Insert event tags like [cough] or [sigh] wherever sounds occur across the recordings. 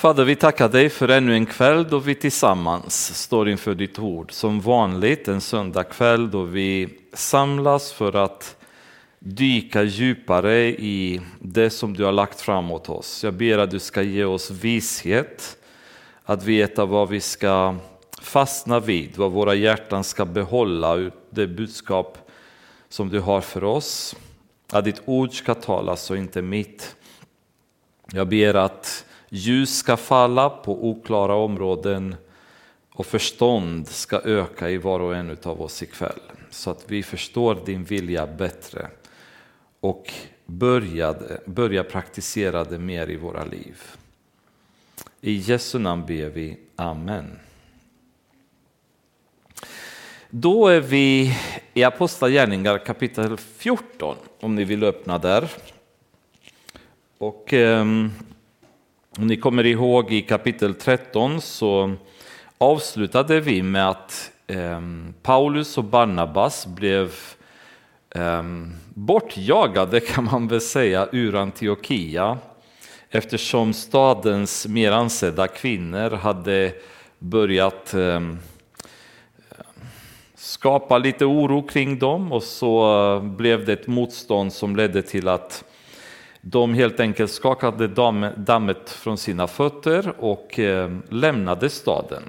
Fader, vi tackar dig för ännu en kväll då vi tillsammans står inför ditt ord. Som vanligt en söndagkväll då vi samlas för att dyka djupare i det som du har lagt fram åt oss. Jag ber att du ska ge oss vishet, att veta vad vi ska fastna vid, vad våra hjärtan ska behålla, det budskap som du har för oss. Att ditt ord ska talas och inte mitt. Jag ber att ljus ska falla på oklara områden och förstånd ska öka i var och en av oss ikväll. Så att vi förstår din vilja bättre och började, börja praktisera det mer i våra liv. I Jesu namn ber vi. Amen. Då är vi i Apostlagärningar kapitel 14, om ni vill öppna där. Och um, om ni kommer ihåg i kapitel 13 så avslutade vi med att eh, Paulus och Barnabas blev eh, bortjagade [laughs] kan man väl säga ur Antiochia eftersom stadens mer ansedda kvinnor hade börjat eh, skapa lite oro kring dem och så blev det ett motstånd som ledde till att de helt enkelt skakade dammet från sina fötter och eh, lämnade staden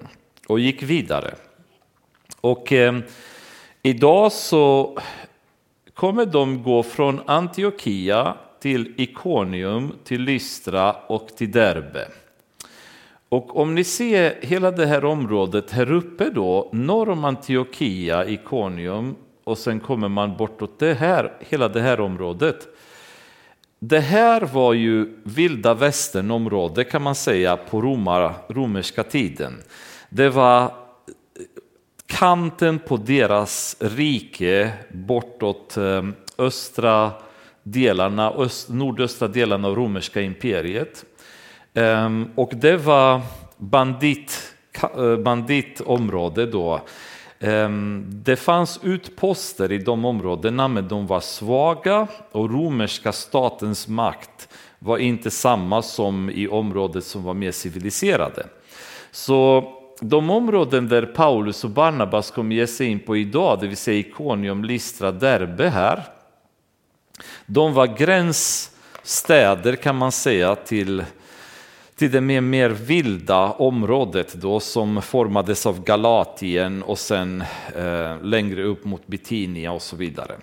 och gick vidare. Och eh, idag så kommer de gå från Antiochia till Ikonium, till Lystra och till Derbe. Och om ni ser hela det här området här uppe då, norr om Antiochia, Ikonium och sen kommer man bortåt det här, hela det här området det här var ju vilda västern-område kan man säga på romar, romerska tiden. Det var kanten på deras rike bortåt ehm, östra delarna, öst, nordöstra delarna av romerska imperiet. Ehm, och det var bandit, eh, banditområde då Ehm, det fanns utposter i de områdena men de var svaga och romerska statens makt var inte samma som i området som var mer civiliserade. Så de områden där Paulus och Barnabas kommer ge sig in på idag, det vill säga Ikonium, Listra, Derbe här, de var gränsstäder kan man säga till till det mer, mer vilda området då som formades av Galatien och sen eh, längre upp mot Bitinia och så vidare.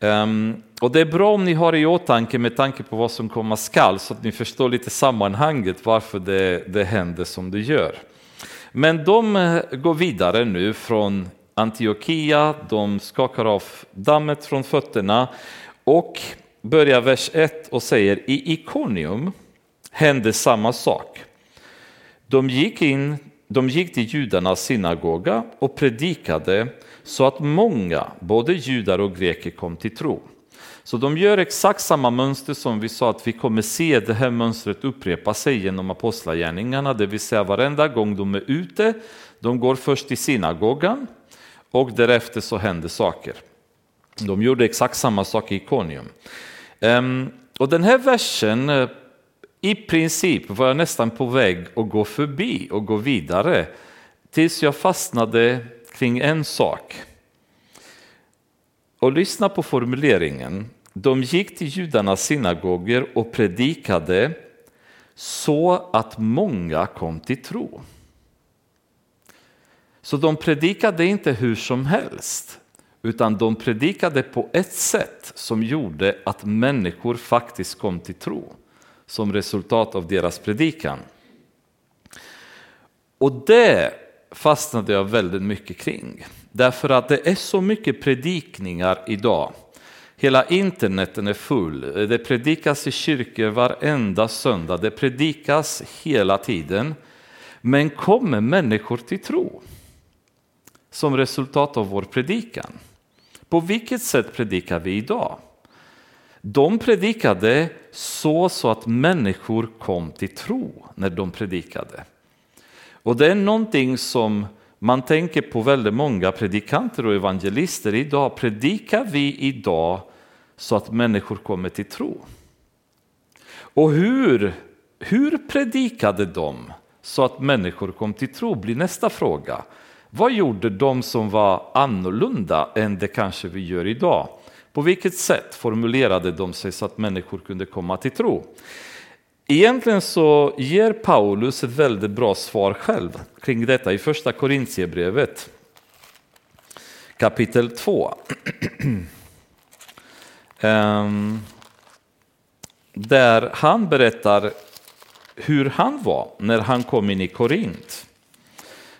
Um, och det är bra om ni har i åtanke med tanke på vad som komma skall så att ni förstår lite sammanhanget varför det, det händer som det gör. Men de eh, går vidare nu från Antiochia, de skakar av dammet från fötterna och börjar vers 1 och säger i Iconium hände samma sak. De gick, in, de gick till judarnas synagoga och predikade så att många, både judar och greker, kom till tro. Så de gör exakt samma mönster som vi sa att vi kommer se det här mönstret upprepa sig genom apostlagärningarna, det vill säga varenda gång de är ute, de går först till synagogan och därefter så händer saker. De gjorde exakt samma sak i Iconium. Ehm, och den här versen eh, i princip var jag nästan på väg att gå förbi och gå vidare tills jag fastnade kring en sak. Och lyssna på formuleringen. De gick till judarnas synagoger och predikade så att många kom till tro. Så de predikade inte hur som helst, utan de predikade på ett sätt som gjorde att människor faktiskt kom till tro som resultat av deras predikan. Och det fastnade jag väldigt mycket kring. Därför att det är så mycket predikningar idag. Hela interneten är full. Det predikas i kyrkor varenda söndag. Det predikas hela tiden. Men kommer människor till tro som resultat av vår predikan? På vilket sätt predikar vi idag? De predikade så, så att människor kom till tro när de predikade. Och det är någonting som man tänker på väldigt många predikanter och evangelister idag. Predikar vi idag så att människor kommer till tro? Och hur, hur predikade de så att människor kom till tro? blir nästa fråga. Vad gjorde de som var annorlunda än det kanske vi gör idag? På vilket sätt formulerade de sig så att människor kunde komma till tro? Egentligen så ger Paulus ett väldigt bra svar själv kring detta i första Korintierbrevet kapitel 2. [clears throat] Ehm, där han berättar hur han var när han kom in i Korint.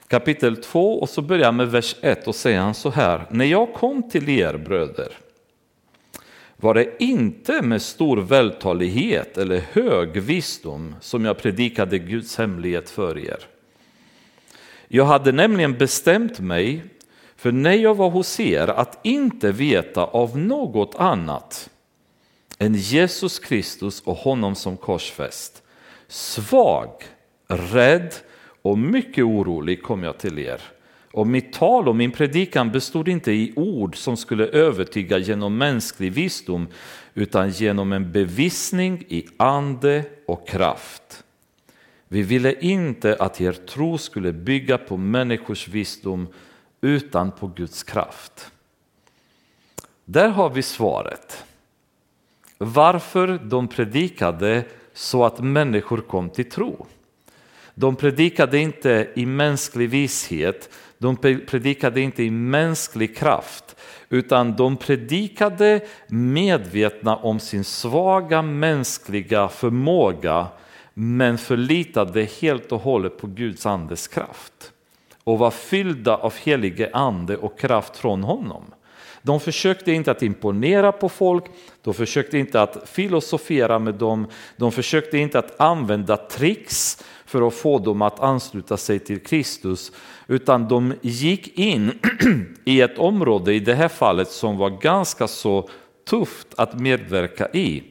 Kapitel 2 och så börjar med vers 1 och säger han så här. När jag kom till er bröder var det inte med stor vältalighet eller hög visdom som jag predikade Guds hemlighet för er. Jag hade nämligen bestämt mig för när jag var hos er att inte veta av något annat än Jesus Kristus och honom som korsfäst. Svag, rädd och mycket orolig kom jag till er. Och mitt tal och min predikan bestod inte i ord som skulle övertyga genom mänsklig visdom utan genom en bevisning i ande och kraft. Vi ville inte att er tro skulle bygga på människors visdom utan på Guds kraft. Där har vi svaret. Varför de predikade så att människor kom till tro. De predikade inte i mänsklig vishet, de predikade inte i mänsklig kraft, utan de predikade medvetna om sin svaga mänskliga förmåga, men förlitade helt och hållet på Guds andes kraft och var fyllda av helige ande och kraft från honom. De försökte inte att imponera på folk, de försökte inte att filosofera med dem, de försökte inte att använda tricks för att få dem att ansluta sig till Kristus, utan de gick in [clears throat] i ett område, i det här fallet, som var ganska så tufft att medverka i.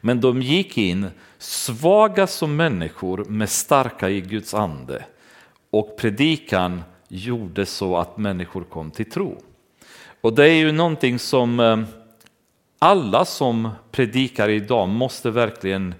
Men de gick in svaga som människor med starka i Guds ande och predikan gjorde så att människor kom till tro. Och det är ju någonting som eh, alla som predikar idag måste verkligen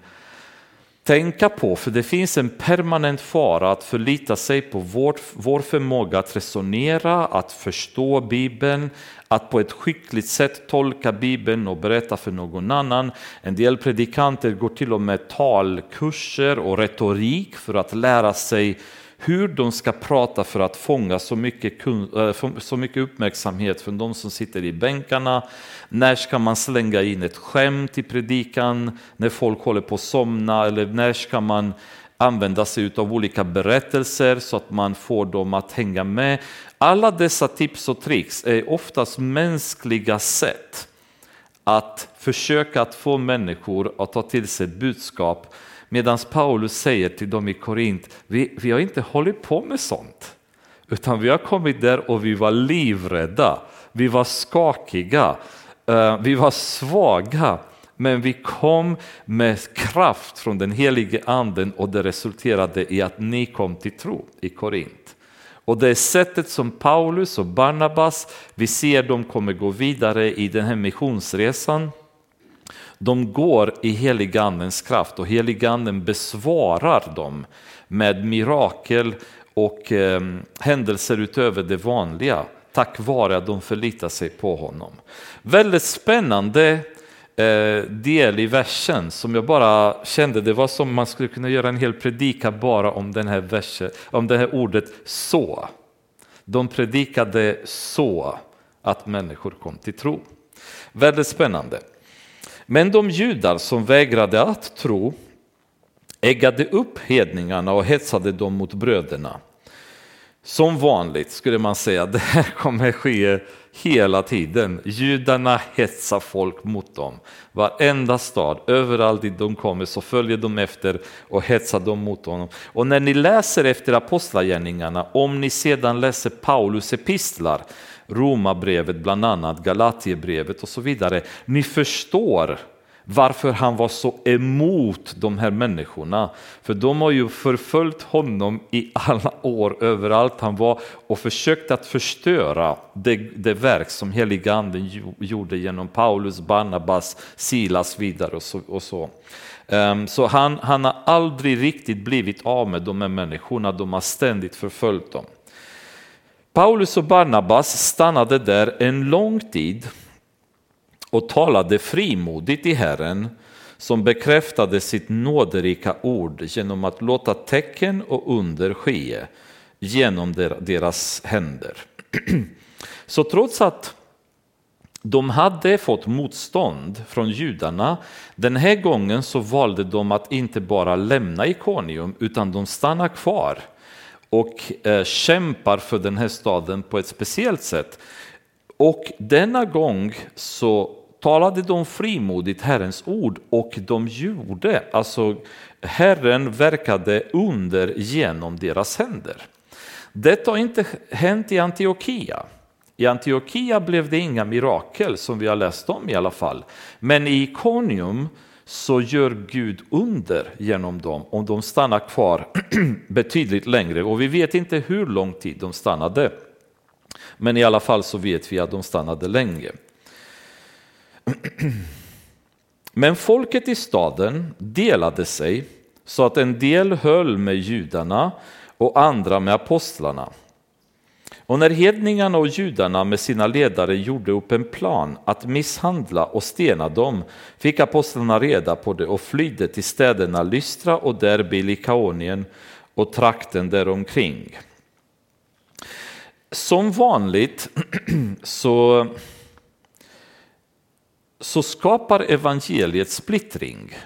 tänka på, för det finns en permanent fara att förlita sig på vår, vår förmåga att resonera, att förstå Bibeln, att på ett skickligt sätt tolka Bibeln och berätta för någon annan. En del predikanter går till och med talkurser och retorik för att lära sig hur de ska prata för att fånga så mycket, eh, så mycket uppmärksamhet från de som sitter i bänkarna. När ska man slänga in ett skämt i predikan när folk håller på att somna eller när ska man använda sig av olika berättelser så att man får dem att hänga med. Alla dessa tips och tricks är oftast mänskliga sätt att försöka att få människor att ta till sig budskap Medan Paulus säger till dem i Korint, vi, vi har inte hållit på med sånt. Utan vi har kommit där och vi var livrädda, vi var skakiga, eh, vi var svaga. Men vi kom med kraft från den helige anden och det resulterade i att ni kom till tro i Korint. Och det är sättet som Paulus och Barnabas, vi ser dem kommer gå vidare i den här missionsresan de går i heligandens kraft och heliganden besvarar dem med mirakel och eh, händelser utöver det vanliga tack vare att de förlitar sig på honom. Väldigt spännande eh, del i versen som jag bara kände det var som man skulle kunna göra en hel predika bara om, den här versen, om det här ordet så. De predikade så att människor kom till tro. Väldigt spännande. Men de judar som vägrade att tro äggade upp hedningarna och hetsade dem mot bröderna. Som vanligt skulle man säga, [laughs] det här kommer ske hela tiden. Judarna hetsar folk mot dem. Varenda stad, överallt dit de kommer så följer de efter och hetsar dem mot honom. Och när ni läser efter apostlagärningarna, om ni sedan läser Paulus epistlar Romarbrevet bland annat, Galatierbrevet och så vidare. Ni förstår varför han var så emot de här människorna. För de har ju förföljt honom i alla år överallt han var och försökt att förstöra det, det verk som heliga anden gjorde genom Paulus, Barnabas, Silas vidare och så. Och så. Ehm, så han, han har aldrig riktigt blivit av med de här människorna, de har ständigt förföljt dem. Paulus och Barnabas stannade där en lång tid och talade frimodigt i Herren som bekräftade sitt nåderika ord genom att låta tecken och under ske genom deras händer. [clears throat] Så trots att de hade fått motstånd från judarna. Den här gången så valde de att inte bara lämna Ikonium utan de stannar kvar och eh, kämpar för den här staden på ett speciellt sätt. Och denna gång så talade de frimodigt Herrens ord och de gjorde, alltså Herren verkade under genom deras händer. Detta har inte hänt i Antiochia. I Antiochia blev det inga mirakel som vi har läst om i alla fall. Men i Ikonium så gör Gud under genom dem om de stannar kvar [clears throat] betydligt längre. Och vi vet inte hur lång tid de stannade. Men i alla fall så vet vi att de stannade länge. [clears throat] Men folket i staden delade sig så att en del höll med judarna och andra med apostlarna. Och när hedningarna och judarna med sina ledare gjorde upp en plan att misshandla och stena dem fick apostlarna reda på det och flydde till städerna Lystra och Derbe i Likaonien och trakten däromkring. Som vanligt [clears throat] så, så skapar evangeliet splittring.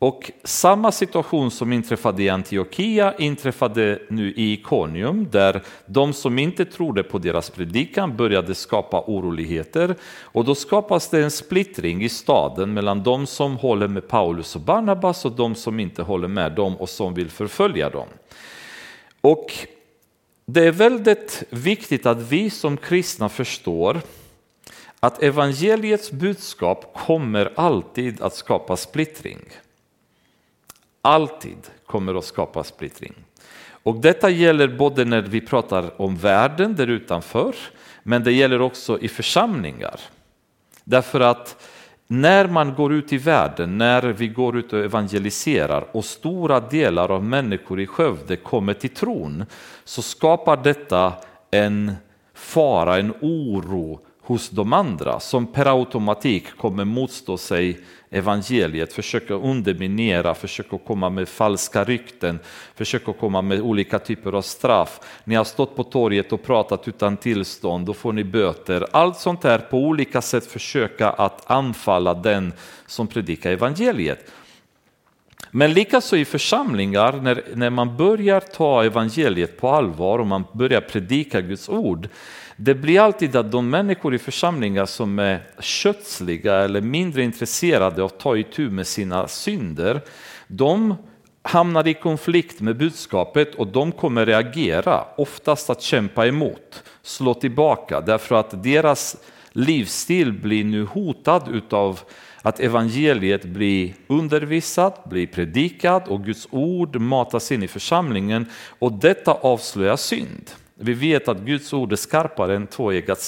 Och samma situation som inträffade i Antiochia inträffade nu i Iconium där de som inte trodde på deras predikan började skapa oroligheter och då skapas det en splittring i staden mellan de som håller med Paulus och Barnabas och de som inte håller med dem och som vill förfölja dem. Och det är väldigt viktigt att vi som kristna förstår att evangeliets budskap kommer alltid att skapa splittring alltid kommer att skapa splittring. Och detta gäller både när vi pratar om världen där utanför, men det gäller också i församlingar. Därför att när man går ut i världen, när vi går ut och evangeliserar och stora delar av människor i Skövde kommer till tron, så skapar detta en fara, en oro hos de andra som per automatik kommer motstå sig evangeliet, försöka underminera, försöka komma med falska rykten, försöka komma med olika typer av straff. Ni har stått på torget och pratat utan tillstånd, då får ni böter. Allt sånt här på olika sätt försöka att anfalla den som predikar evangeliet. Men likaså i församlingar, när, när man börjar ta evangeliet på allvar och man börjar predika Guds ord, det blir alltid att de människor i församlingar som är kötsliga eller mindre intresserade av att ta itu med sina synder, de hamnar i konflikt med budskapet och de kommer reagera, oftast att kämpa emot, slå tillbaka därför att deras livsstil blir nu hotad utav att evangeliet blir undervisat, blir predikat och Guds ord matas in i församlingen och detta avslöjar synd. Vi vet att Guds ord är skarpare än tvåeggat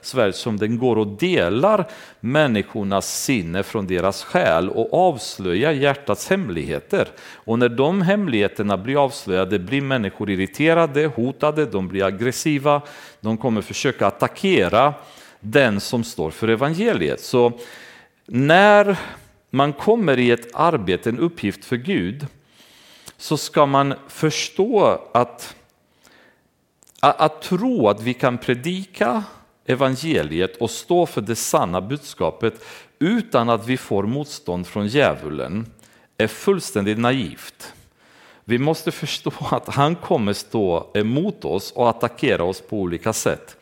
svärd som den går och delar människornas sinne från deras själ och avslöjar hjärtats hemligheter. Och när de hemligheterna blir avslöjade blir människor irriterade, hotade, de blir aggressiva, de kommer försöka attackera den som står för evangeliet. Så när man kommer i ett arbete, en uppgift för Gud, så ska man förstå att att, att tro att vi kan predika evangeliet och stå för det sanna budskapet utan att vi får motstånd från djävulen är fullständigt naivt. Vi måste förstå att han kommer stå emot oss och attackera oss på olika sätt.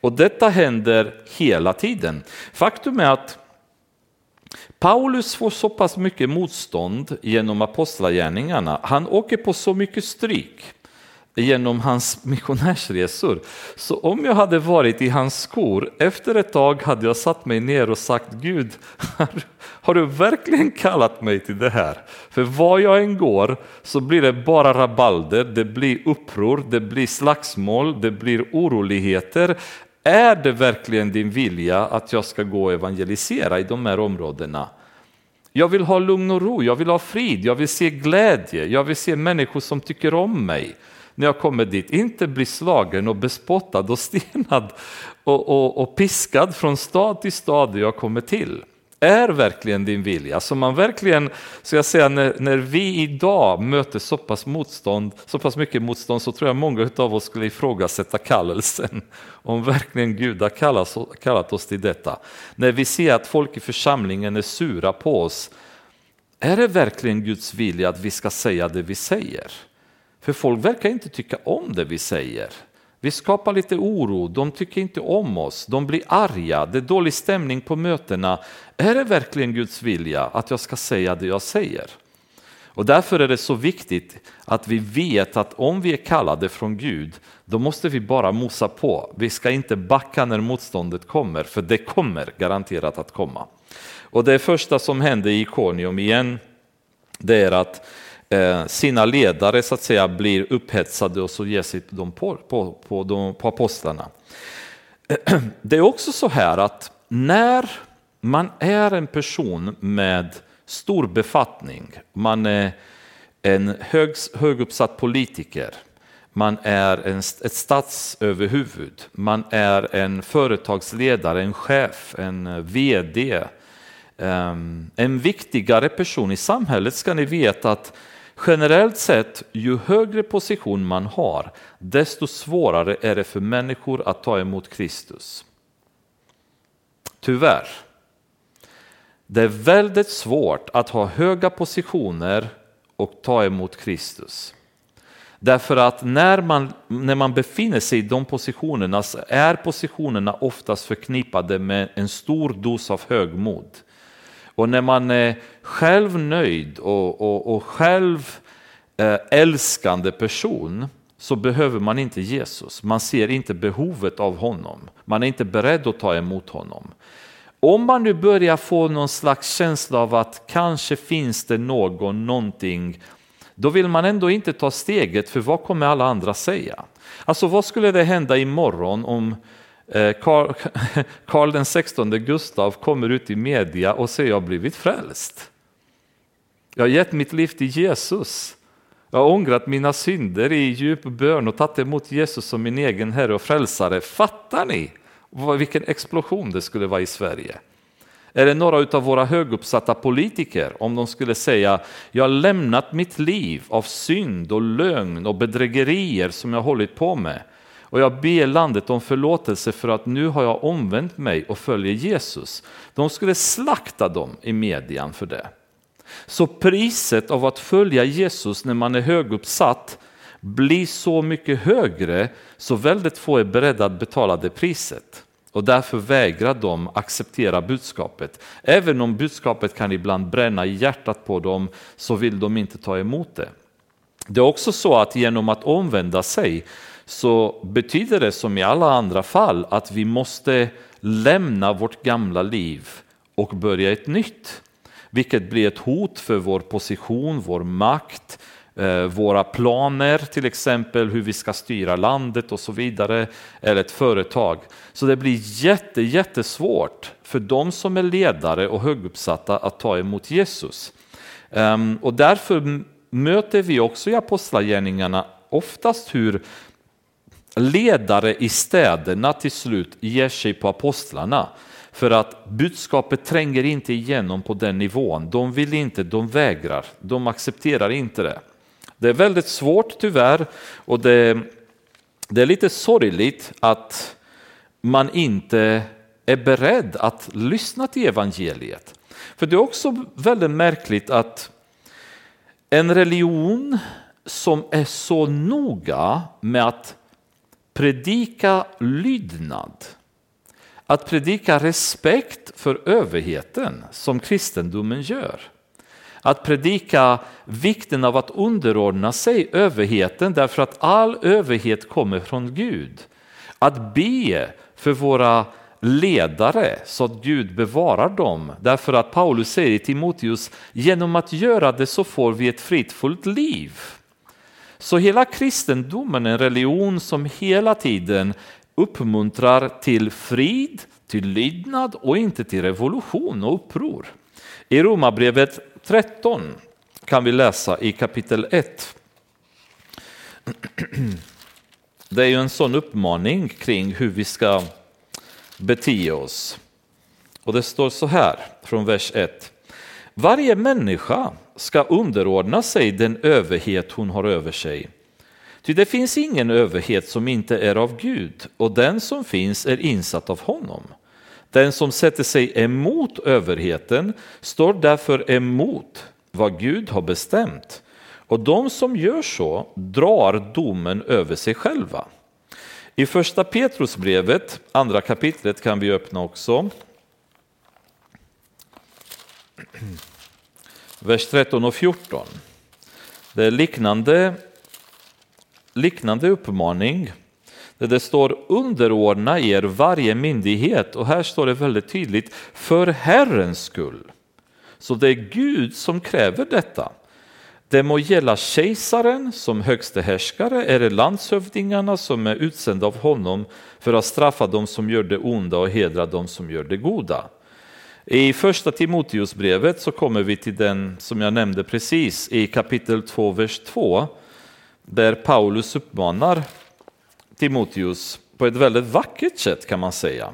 Och detta händer hela tiden. Faktum är att Paulus får så pass mycket motstånd genom apostlagärningarna. Han åker på så mycket stryk genom hans missionärsresor. Så om jag hade varit i hans skor, efter ett tag hade jag satt mig ner och sagt Gud, har du verkligen kallat mig till det här? För var jag än går så blir det bara rabalder, det blir uppror, det blir slagsmål, det blir oroligheter. Är det verkligen din vilja att jag ska gå och evangelisera i de här områdena? Jag vill ha lugn och ro, jag vill ha frid, jag vill se glädje, jag vill se människor som tycker om mig när jag kommer dit. Inte bli slagen och bespottad och stenad och, och, och piskad från stad till stad där jag kommer till är verkligen din vilja. Så man verkligen, så jag säger, när, när vi idag möter så pass, motstånd, så pass mycket motstånd så tror jag många av oss skulle ifrågasätta kallelsen. [laughs] Om verkligen Gud har kallat, kallat oss till detta. När vi ser att folk i församlingen är sura på oss, är det verkligen Guds vilja att vi ska säga det vi säger? För folk verkar inte tycka om det vi säger. Vi skapar lite oro, de tycker inte om oss, de blir arga, det är dålig stämning på mötena. Är det verkligen Guds vilja att jag ska säga det jag säger? Och därför är det så viktigt att vi vet att om vi är kallade från Gud, då måste vi bara mosa på. Vi ska inte backa när motståndet kommer, för det kommer garanterat att komma. Och det första som hände i Ikonium igen, det är att Eh, sina ledare så att säga blir upphetsade och så ger sig de på, på, på, de, på apostlarna. [clears throat] Det är också så här att när man är en person med stor befattning, man är en hög, höguppsatt politiker, man är en, ett statsöverhuvud, man är en företagsledare, en chef, en VD, ehm, en viktigare person i samhället ska ni veta att Generellt sett, ju högre position man har, desto svårare är det för människor att ta emot Kristus. Tyvärr. Det är väldigt svårt att ha höga positioner och ta emot Kristus. Därför att när man, när man befinner sig i de positionerna så är positionerna oftast förknippade med en stor dos av högmod. Och när man är själv nöjd och, och, och själv eh, älskande person så behöver man inte Jesus. Man ser inte behovet av honom. Man är inte beredd att ta emot honom. Om man nu börjar få någon slags känsla av att kanske finns det någon, någonting, då vill man ändå inte ta steget för vad kommer alla andra säga? Alltså vad skulle det hända imorgon om eh, Karl, [laughs] Karl den 16 Gustav kommer ut i media och säger jag har blivit frälst. Jag har gett mitt liv till Jesus. Jag har ångrat mina synder i djup bön och tagit emot Jesus som min egen Herre och Frälsare. Fattar ni vilken explosion det skulle vara i Sverige? Är det några av våra höguppsatta politiker, om de skulle säga jag har lämnat mitt liv av synd och lögn och bedrägerier som jag hållit på med och jag ber landet om förlåtelse för att nu har jag omvänt mig och följer Jesus. De skulle slakta dem i median för det. Så priset av att följa Jesus när man är höguppsatt blir så mycket högre så väldigt få är beredda att betala det priset. Och därför vägrar de acceptera budskapet. Även om budskapet kan ibland bränna i hjärtat på dem så vill de inte ta emot det. Det är också så att genom att omvända sig så betyder det som i alla andra fall att vi måste lämna vårt gamla liv och börja ett nytt. Vilket blir ett hot för vår position, vår makt, eh, våra planer, till exempel hur vi ska styra landet och så vidare, eller ett företag. Så det blir jätte, jättesvårt för de som är ledare och höguppsatta att ta emot Jesus. Ehm, och därför möter vi också i Apostlagärningarna oftast hur ledare i städerna till slut ger sig på apostlarna. För att budskapet tränger inte igenom på den nivån. De vill inte, de vägrar, de accepterar inte det. Det är väldigt svårt tyvärr och det, det är lite sorgligt att man inte är beredd att lyssna till evangeliet. För det är också väldigt märkligt att en religion som är så noga med att predika lydnad, att predika respekt för överheten som kristendomen gör. Att predika vikten av att underordna sig överheten därför att all överhet kommer från Gud. Att be för våra ledare så att Gud bevarar dem. Därför att Paulus säger i Timoteus, genom att göra det så får vi ett fridfullt liv. Så hela kristendomen är en religion som hela tiden uppmuntrar till frid, till lydnad och inte till revolution och uppror. I Romarbrevet 13 kan vi läsa i kapitel 1. [clears throat] Det är ju en sån uppmaning kring hur vi ska bete oss. Och det står så här från vers 1. Varje människa ska underordna sig den överhet hon har över sig. Ty det finns ingen överhet som inte är av Gud, och den som finns är insatt av honom. Den som sätter sig emot överheten står därför emot vad Gud har bestämt, och de som gör så drar domen över sig själva. I första Petrusbrevet, andra kapitlet kan vi öppna också. Vers 13 och 14. Det är liknande, liknande uppmaning där det står underordna er varje myndighet och här står det väldigt tydligt för Herrens skull. Så det är Gud som kräver detta. Det må gälla kejsaren som högste härskare eller landshövdingarna som är utsända av honom för att straffa dem som gör det onda och hedra dem som gör det goda. I första Timoteusbrevet så kommer vi till den som jag nämnde precis i kapitel 2, vers 2, där Paulus uppmanar Timoteus på ett väldigt vackert sätt kan man säga.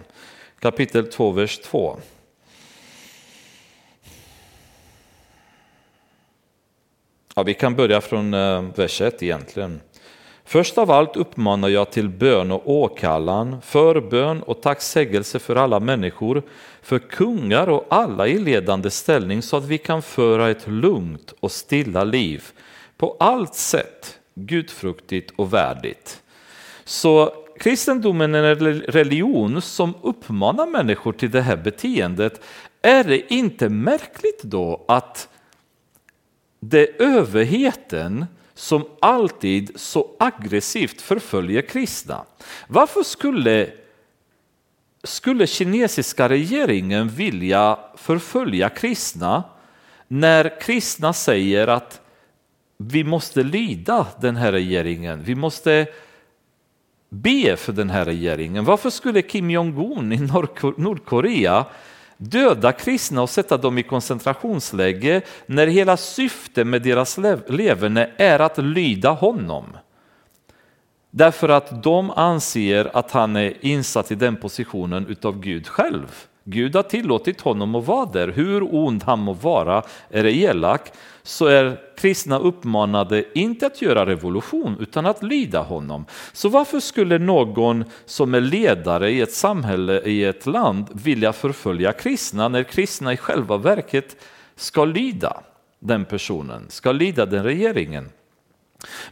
Kapitel 2, vers 2. Ja, vi kan börja från eh, vers 1 egentligen. Först av allt uppmanar jag till bön och åkallan, förbön och tacksägelse för alla människor, för kungar och alla i ledande ställning så att vi kan föra ett lugnt och stilla liv på allt sätt gudfruktigt och värdigt. Så kristendomen är en religion som uppmanar människor till det här beteendet. Är det inte märkligt då att det är överheten som alltid så aggressivt förföljer kristna. Varför skulle, skulle kinesiska regeringen vilja förfölja kristna när kristna säger att vi måste lyda den här regeringen, vi måste be för den här regeringen. Varför skulle Kim Jong-Un i Nordkorea döda kristna och sätta dem i koncentrationsläge när hela syftet med deras leverne är att lyda honom. Därför att de anser att han är insatt i den positionen utav Gud själv. Gud har tillåtit honom att vara där. Hur ond han må vara, är det elak, så är kristna uppmanade inte att göra revolution utan att lyda honom. Så varför skulle någon som är ledare i ett samhälle, i ett land, vilja förfölja kristna när kristna i själva verket ska lyda den personen, ska lyda den regeringen?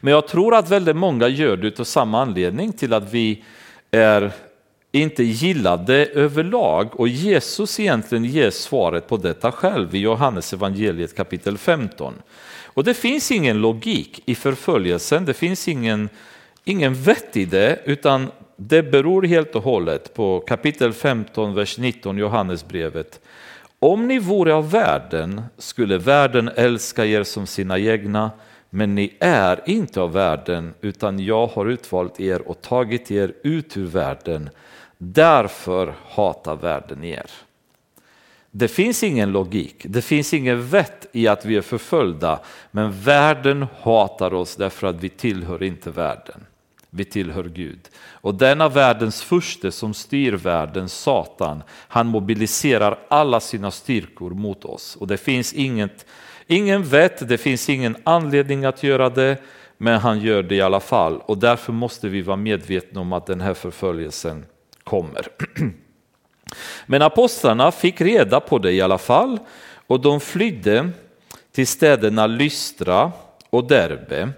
Men jag tror att väldigt många gör det av samma anledning till att vi är inte gillade överlag och Jesus egentligen ger svaret på detta själv i Johannes evangeliet kapitel 15. Och det finns ingen logik i förföljelsen, det finns ingen, ingen vett i det utan det beror helt och hållet på kapitel 15, vers 19 Johannesbrevet. Om ni vore av världen skulle världen älska er som sina egna, men ni är inte av världen, utan jag har utvalt er och tagit er ut ur världen. Därför hatar världen er. Det finns ingen logik, det finns ingen vett i att vi är förföljda, men världen hatar oss därför att vi tillhör inte världen. Vi tillhör Gud. Och denna världens furste som styr världen, Satan, han mobiliserar alla sina styrkor mot oss. Och det finns inget, ingen vett, det finns ingen anledning att göra det, men han gör det i alla fall. Och därför måste vi vara medvetna om att den här förföljelsen kommer. Men apostlarna fick reda på det i alla fall och de flydde till städerna Lystra och Derbe.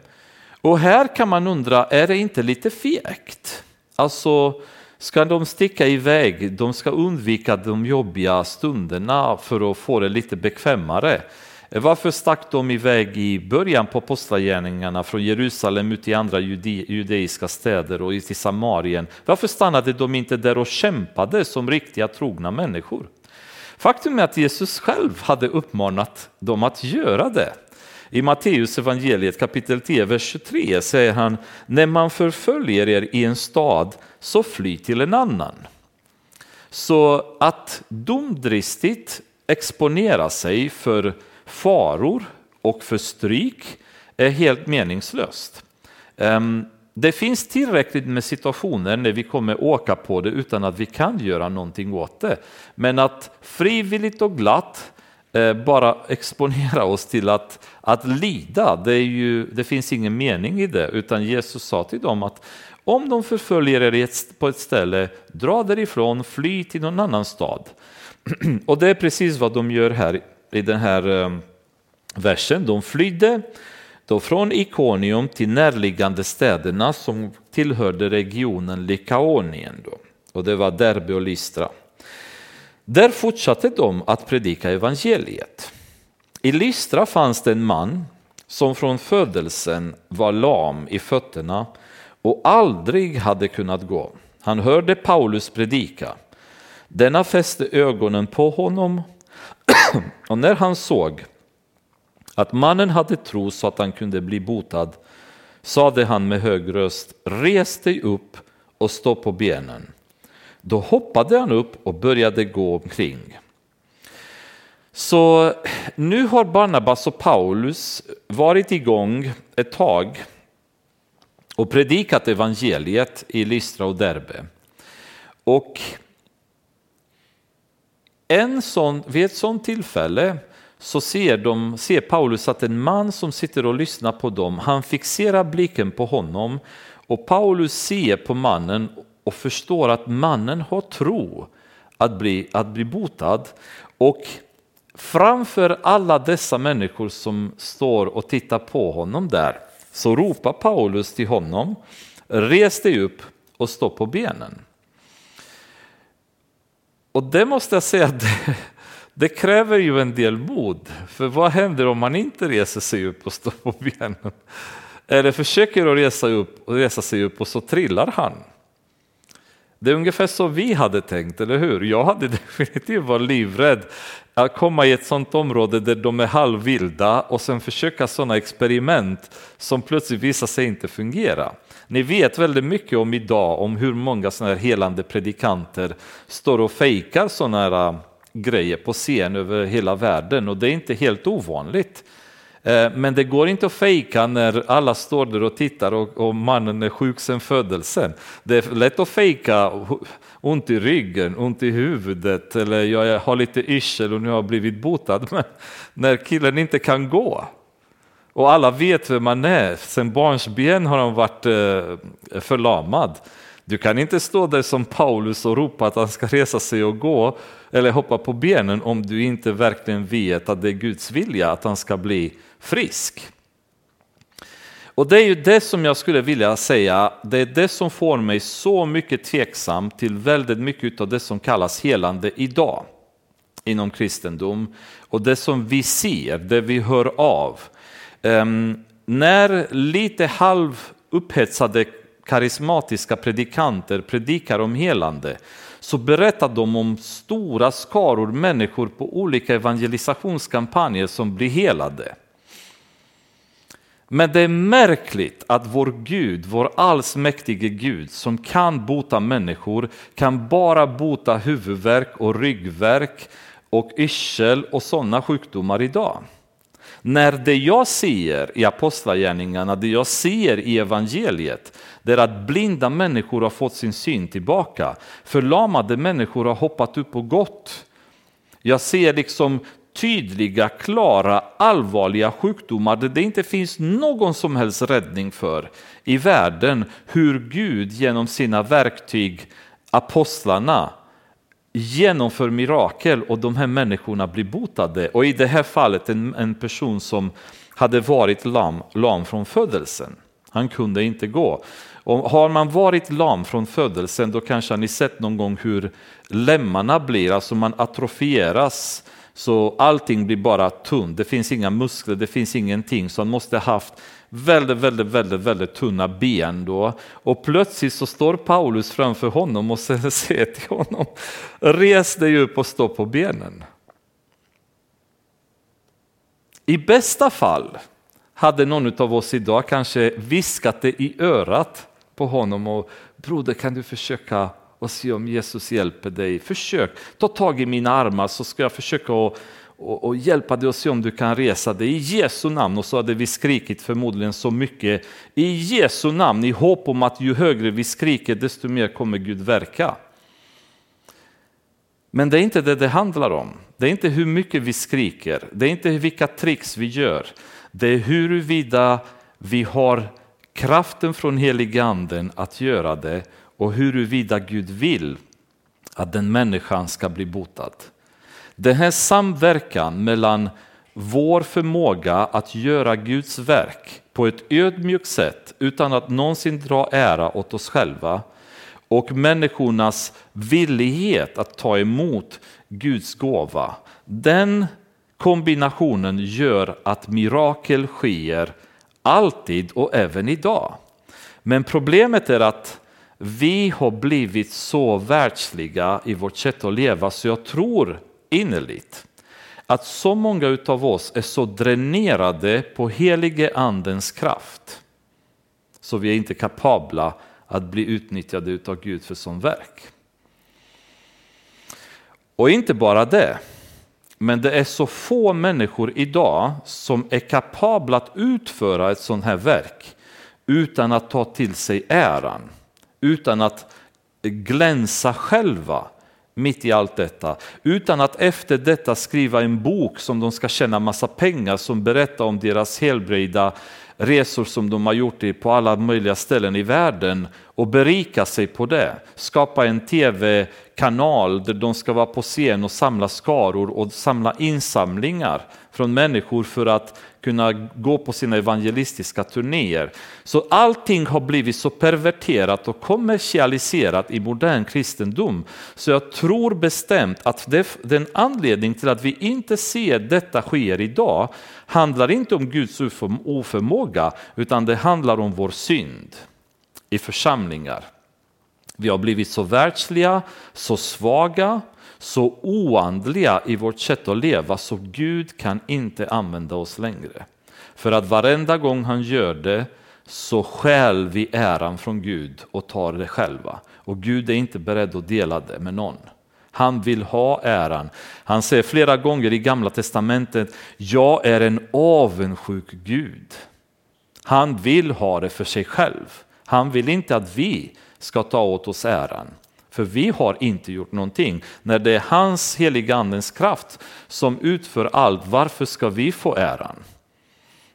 Och här kan man undra, är det inte lite fegt? Alltså, ska de sticka iväg, de ska undvika de jobbiga stunderna för att få det lite bekvämare. Varför stack de iväg i början på apostlagärningarna från Jerusalem ut i andra jude, judeiska städer och till Samarien? Varför stannade de inte där och kämpade som riktiga trogna människor? Faktum är att Jesus själv hade uppmanat dem att göra det. I Matteus evangeliet kapitel 10, vers 23 säger han, när man förföljer er i en stad så fly till en annan. Så att domdristigt exponera sig för faror och för stryk är helt meningslöst. Ehm, det finns tillräckligt med situationer när vi kommer åka på det utan att vi kan göra någonting åt det. Men att frivilligt och glatt eh, bara exponera oss till att, att lida, det, är ju, det finns ingen mening i det. Utan Jesus sa till dem att om de förföljer er på ett ställe, dra därifrån, fly till någon annan stad. [clears throat] Och det är precis vad de gör här i den här ehm, versen. De flydde då från Ikonium till närliggande städerna som tillhörde regionen Likaonien. Då. Och det var Derbe och Lystra. Där fortsatte de att predika evangeliet. I Lystra fanns det en man som från födelsen var lam i fötterna och aldrig hade kunnat gå. Han hörde Paulus predika. Denna fäste ögonen på honom [clears throat] och när han såg att mannen hade tro så att han kunde bli botad sade han med hög röst, res dig upp och stå på benen. Då hoppade han upp och började gå omkring. Så nu har Barnabas och Paulus varit igång ett tag och predikat evangeliet i Lystra och Derbe. Och en sån, vid ett sådant tillfälle så ser, de, ser Paulus att en man som sitter och lyssnar på dem, han fixerar blicken på honom och Paulus ser på mannen och förstår att mannen har tro att bli, att bli botad. Och framför alla dessa människor som står och tittar på honom där så ropar Paulus till honom, res dig upp och stå på benen. Och det måste jag säga, [laughs] det, det kräver ju en del mod. För vad händer om man inte reser sig upp och står på benen? Eller försöker att resa, upp, och resa sig upp och så trillar han. Det är ungefär så vi hade tänkt, eller hur? Jag hade [laughs] definitivt varit livrädd att komma i ett sånt område där de är halvvilda och sen försöka sådana experiment som plötsligt visar sig inte fungera. Ni vet väldigt mycket om idag om hur många sådana här helande predikanter står och fejkar sådana här äh, grejer på scen över hela världen och det är inte helt ovanligt. Äh, men det går inte att fejka när alla står där och tittar och, och mannen är sjuk sedan födelsen. Det är lätt att fejka ont i ryggen, ont i huvudet eller jag har lite yrsel och nu har jag blivit botad. [laughs] Men när killen inte kan gå och alla vet vem man är, sen barnsben har han varit eh, förlamad. Du kan inte stå där som Paulus och ropa att han ska resa sig och gå eller hoppa på benen om du inte verkligen vet att det är Guds vilja att han ska bli frisk. Och det är ju det som jag skulle vilja säga, det är det som får mig så mycket tveksam till väldigt mycket av det som kallas helande idag inom kristendom och det som vi ser, det vi hör av. Ehm, när lite halv upphetsade karismatiska predikanter predikar om helande så berättar de om stora skaror människor på olika evangelisationskampanjer som blir helade. Men det är märkligt att vår Gud, vår allsmäktige Gud som kan bota människor, kan bara bota huvudvärk och ryggvärk och yrsel och sådana sjukdomar idag. När det jag ser i apostlagärningarna, det jag ser i evangeliet, det är att blinda människor har fått sin syn tillbaka. Förlamade människor har hoppat upp och gått. Jag ser liksom tydliga, klara, allvarliga sjukdomar där det inte finns någon som helst räddning för i världen. Hur Gud genom sina verktyg, apostlarna, genomför mirakel och de här människorna blir botade. Och i det här fallet en, en person som hade varit lam, lam från födelsen. Han kunde inte gå. Och har man varit lam från födelsen då kanske ni sett någon gång hur lemmarna blir, alltså man atrofieras så allting blir bara tunt. Det finns inga muskler, det finns ingenting. Så han måste ha haft väldigt, väldigt, väldigt, väldigt tunna ben då. Och plötsligt så står Paulus framför honom och säger [laughs] till honom, res dig upp och stå på benen. I bästa fall hade någon av oss idag kanske viskat det i örat på honom och broder kan du försöka och se om Jesus hjälper dig. Försök, ta tag i mina armar så ska jag försöka och, och, hjälpa dig att se om du kan resa dig i Jesu namn. Och så hade vi skrikit förmodligen så mycket i Jesu namn i hopp om att ju högre vi skriker desto mer kommer Gud verka. Men det är inte det det handlar om. Det är inte hur mycket vi skriker, det är inte vilka tricks vi gör. Det är huruvida vi har kraften från heliganden att göra det och huruvida Gud vill att den människan ska bli botad. Den här samverkan mellan vår förmåga att göra Guds verk på ett ödmjukt sätt utan att någonsin dra ära åt oss själva och människornas villighet att ta emot Guds gåva. Den kombinationen gör att mirakel sker alltid och även idag. Men problemet är att vi har blivit så världsliga i vårt sätt att leva så jag tror innerligt att så många av oss är så dränerade på helige andens kraft så vi är inte kapabla att bli utnyttjade av Gud för sån verk. Och inte bara det, men det är så få människor idag som är kapabla att utföra ett sånt här verk utan att ta till sig äran, utan att glänsa själva mitt i allt detta. Utan att efter detta skriva en bok som de ska tjäna massa pengar som berättar om deras helbreda resor som de har gjort på alla möjliga ställen i världen och berika sig på det. Skapa en tv-kanal där de ska vara på scen och samla skaror och samla insamlingar från människor för att kunna gå på sina evangelistiska turnéer. Så allting har blivit så perverterat och kommersialiserat i modern kristendom. Så jag tror bestämt att det, den anledning till att vi inte ser detta sker idag handlar inte om Guds oförmåga utan det handlar om vår synd i församlingar. Vi har blivit så världsliga, så svaga, så oandliga i vårt sätt att leva så Gud kan inte använda oss längre. För att varenda gång han gör det så stjäl vi äran från Gud och tar det själva. Och Gud är inte beredd att dela det med någon. Han vill ha äran. Han säger flera gånger i gamla testamentet, jag är en avundsjuk Gud. Han vill ha det för sig själv. Han vill inte att vi ska ta åt oss äran. För vi har inte gjort någonting. När det är hans heliga andens kraft som utför allt, varför ska vi få äran?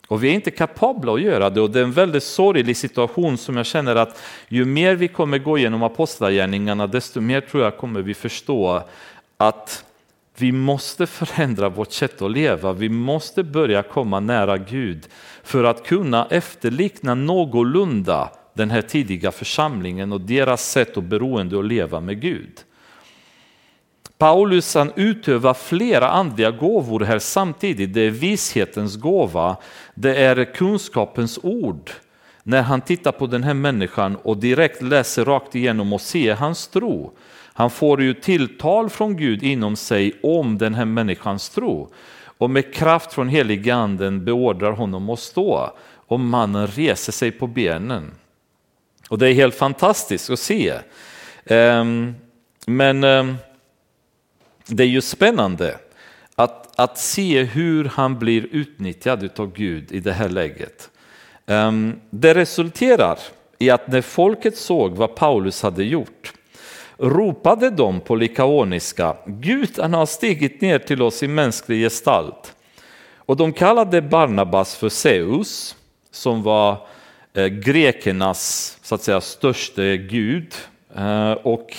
Och vi är inte kapabla att göra det och det är en väldigt sorglig situation som jag känner att ju mer vi kommer gå igenom apostlagärningarna desto mer tror jag kommer vi förstå att vi måste förändra vårt sätt att leva. Vi måste börja komma nära Gud för att kunna efterlikna någorlunda den här tidiga församlingen och deras sätt och beroende att leva med Gud. Paulus han utövar flera andliga gåvor här samtidigt. Det är vishetens gåva, det är kunskapens ord. När han tittar på den här människan och direkt läser rakt igenom och ser hans tro. Han får ju tilltal från Gud inom sig om den här människans tro. Och med kraft från heliganden beordrar honom att stå. Och mannen reser sig på benen. Och det är helt fantastiskt att se. Ehm, men ehm, det är ju spännande att, att se hur han blir utnyttjad av Gud i det här läget. Ehm, det resulterar i att när folket såg vad Paulus hade gjort ropade de på likaoniska, Gud han har stigit ner till oss i mänsklig gestalt. Och de kallade Barnabas för Zeus, som var Eh, grekernas så att säga, störste gud. Eh, och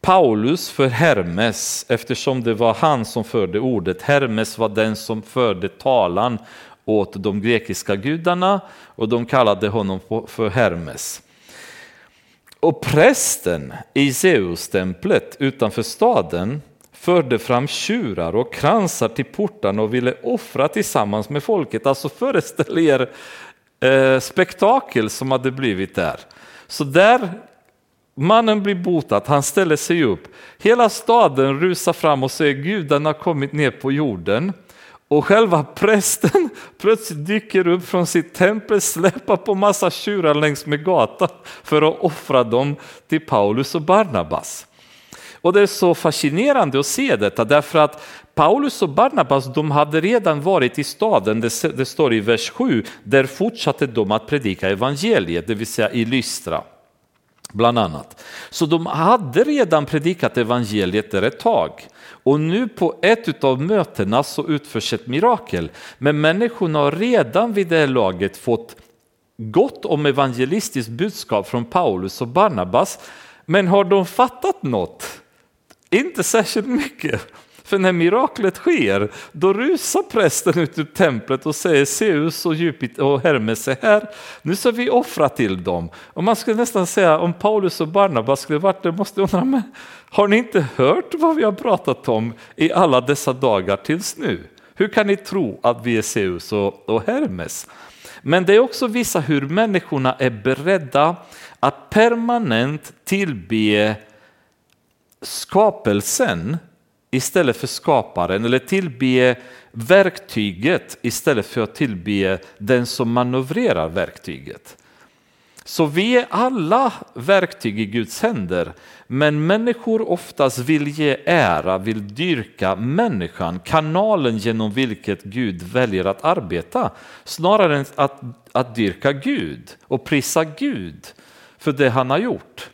Paulus för Hermes, eftersom det var han som förde ordet. Hermes var den som förde talan åt de grekiska gudarna och de kallade honom för Hermes. Och prästen i Zeus-templet utanför staden förde fram tjurar och kransar till portarna och ville offra tillsammans med folket. Alltså föreställ er eh, spektakel som hade blivit där. Så där mannen blir botad, han ställer sig upp. Hela staden rusar fram och säger gudarna har kommit ner på jorden. och själva [laughs] prästen plötsligt dyker upp från sitt tempel, släpar på massa tjurar längs med gatan för att offra dem till Paulus och Barnabas. Och det är så fascinerande att se detta därför att Paulus och Barnabas de hade redan varit i staden, det, står i vers 7, där fortsatte de att predika evangeliet, det vill säga i Lystra bland annat. Så de hade redan predikat evangeliet där ett tag. Och nu på ett av mötena så utförs ett mirakel. Men människorna har redan vid det här laget fått gott om evangelistiskt budskap från Paulus och Barnabas. Men har de fattat något? Inte särskilt mycket. För när miraklet sker, då rusar prästen ut ur templet och säger Zeus och Jupiter och Hermes är här, nu ska vi offra till dem. Och man skulle nästan säga om Paulus och Barnabas skulle varit där, måste undra, men har ni inte hört vad vi har pratat om i alla dessa dagar tills nu? Hur kan ni tro att vi är Zeus och, och Hermes? Men det är också visa hur människorna är beredda att permanent tillbe skapelsen istället för skaparen eller tillbe verktyget istället för att tillbe den som manövrerar verktyget. Så vi är alla verktyg i Guds händer, men människor oftast vill ge ära, vill dyrka människan, kanalen genom vilket Gud väljer att arbeta, snarare än att, att dyrka Gud och prisa Gud för det han har gjort.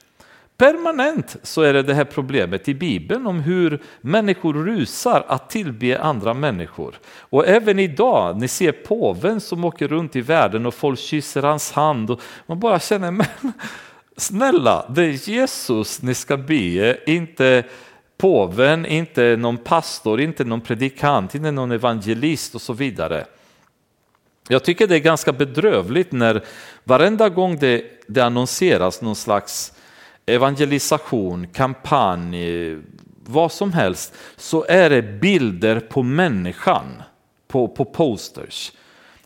Permanent så är det det här problemet i Bibeln om hur människor rusar att tillbe andra människor. Och även idag, ni ser påven som åker runt i världen och folk kysser hans hand och man bara känner, [laughs] men snälla, det är Jesus ni ska be, inte påven, inte någon pastor, inte någon predikant, inte någon evangelist och så vidare. Jag tycker det är ganska bedrövligt när varenda gång det, det annonseras någon slags evangelisation, kampanj, vad som helst, så är det bilder på människan på, på posters.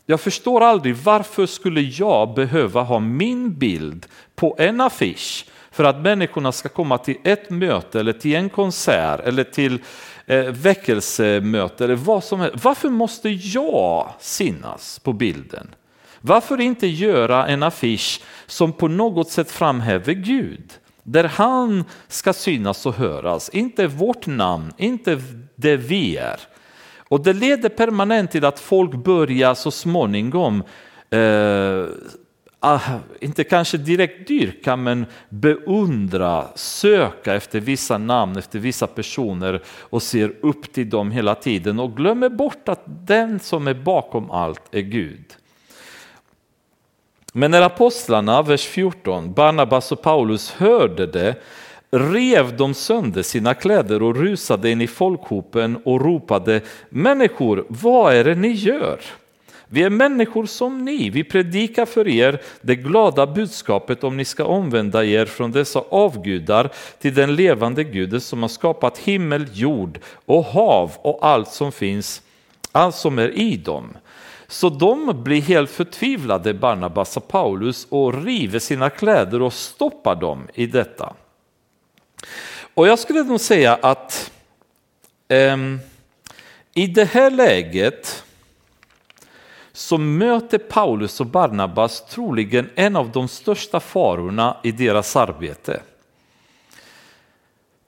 Jag förstår aldrig varför skulle jag behöva ha min bild på en affisch för att människorna ska komma till ett möte eller till en konsert eller till eh, väckelsemöte eller vad som helst. Varför måste jag synas på bilden? Varför inte göra en affisch som på något sätt framhäver Gud? Där han ska synas och höras, inte vårt namn, inte det vi är. Och det leder permanent till att folk börjar så småningom, eh, ah, inte kanske direkt dyrka, men beundra, söka efter vissa namn, efter vissa personer och ser upp till dem hela tiden och glömmer bort att den som är bakom allt är Gud. Men när apostlarna, vers 14, Barnabas och Paulus hörde det rev de sönder sina kläder och rusade in i folkhopen och ropade Människor, vad är det ni gör? Vi är människor som ni, vi predikar för er det glada budskapet om ni ska omvända er från dessa avgudar till den levande guden som har skapat himmel, jord och hav och allt som finns, allt som är i dem. Så de blir helt förtvivlade, Barnabas och Paulus, och river sina kläder och stoppar dem i detta. Och jag skulle nog säga att um, i det här läget så möter Paulus och Barnabas troligen en av de största farorna i deras arbete.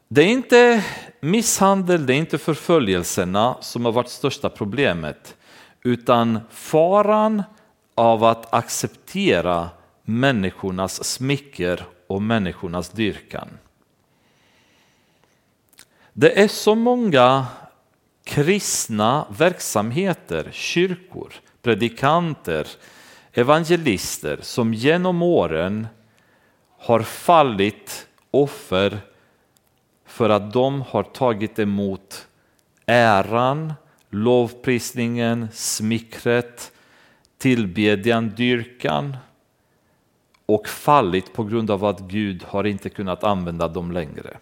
Det är inte misshandel, det är inte förföljelserna som har varit största problemet utan faran av att acceptera människornas smicker och människornas dyrkan. Det är så många kristna verksamheter, kyrkor, predikanter, evangelister som genom åren har fallit offer för att de har tagit emot äran lovprisningen, smickret, tillbedjan, dyrkan och fallit på grund av att Gud har inte kunnat använda dem längre.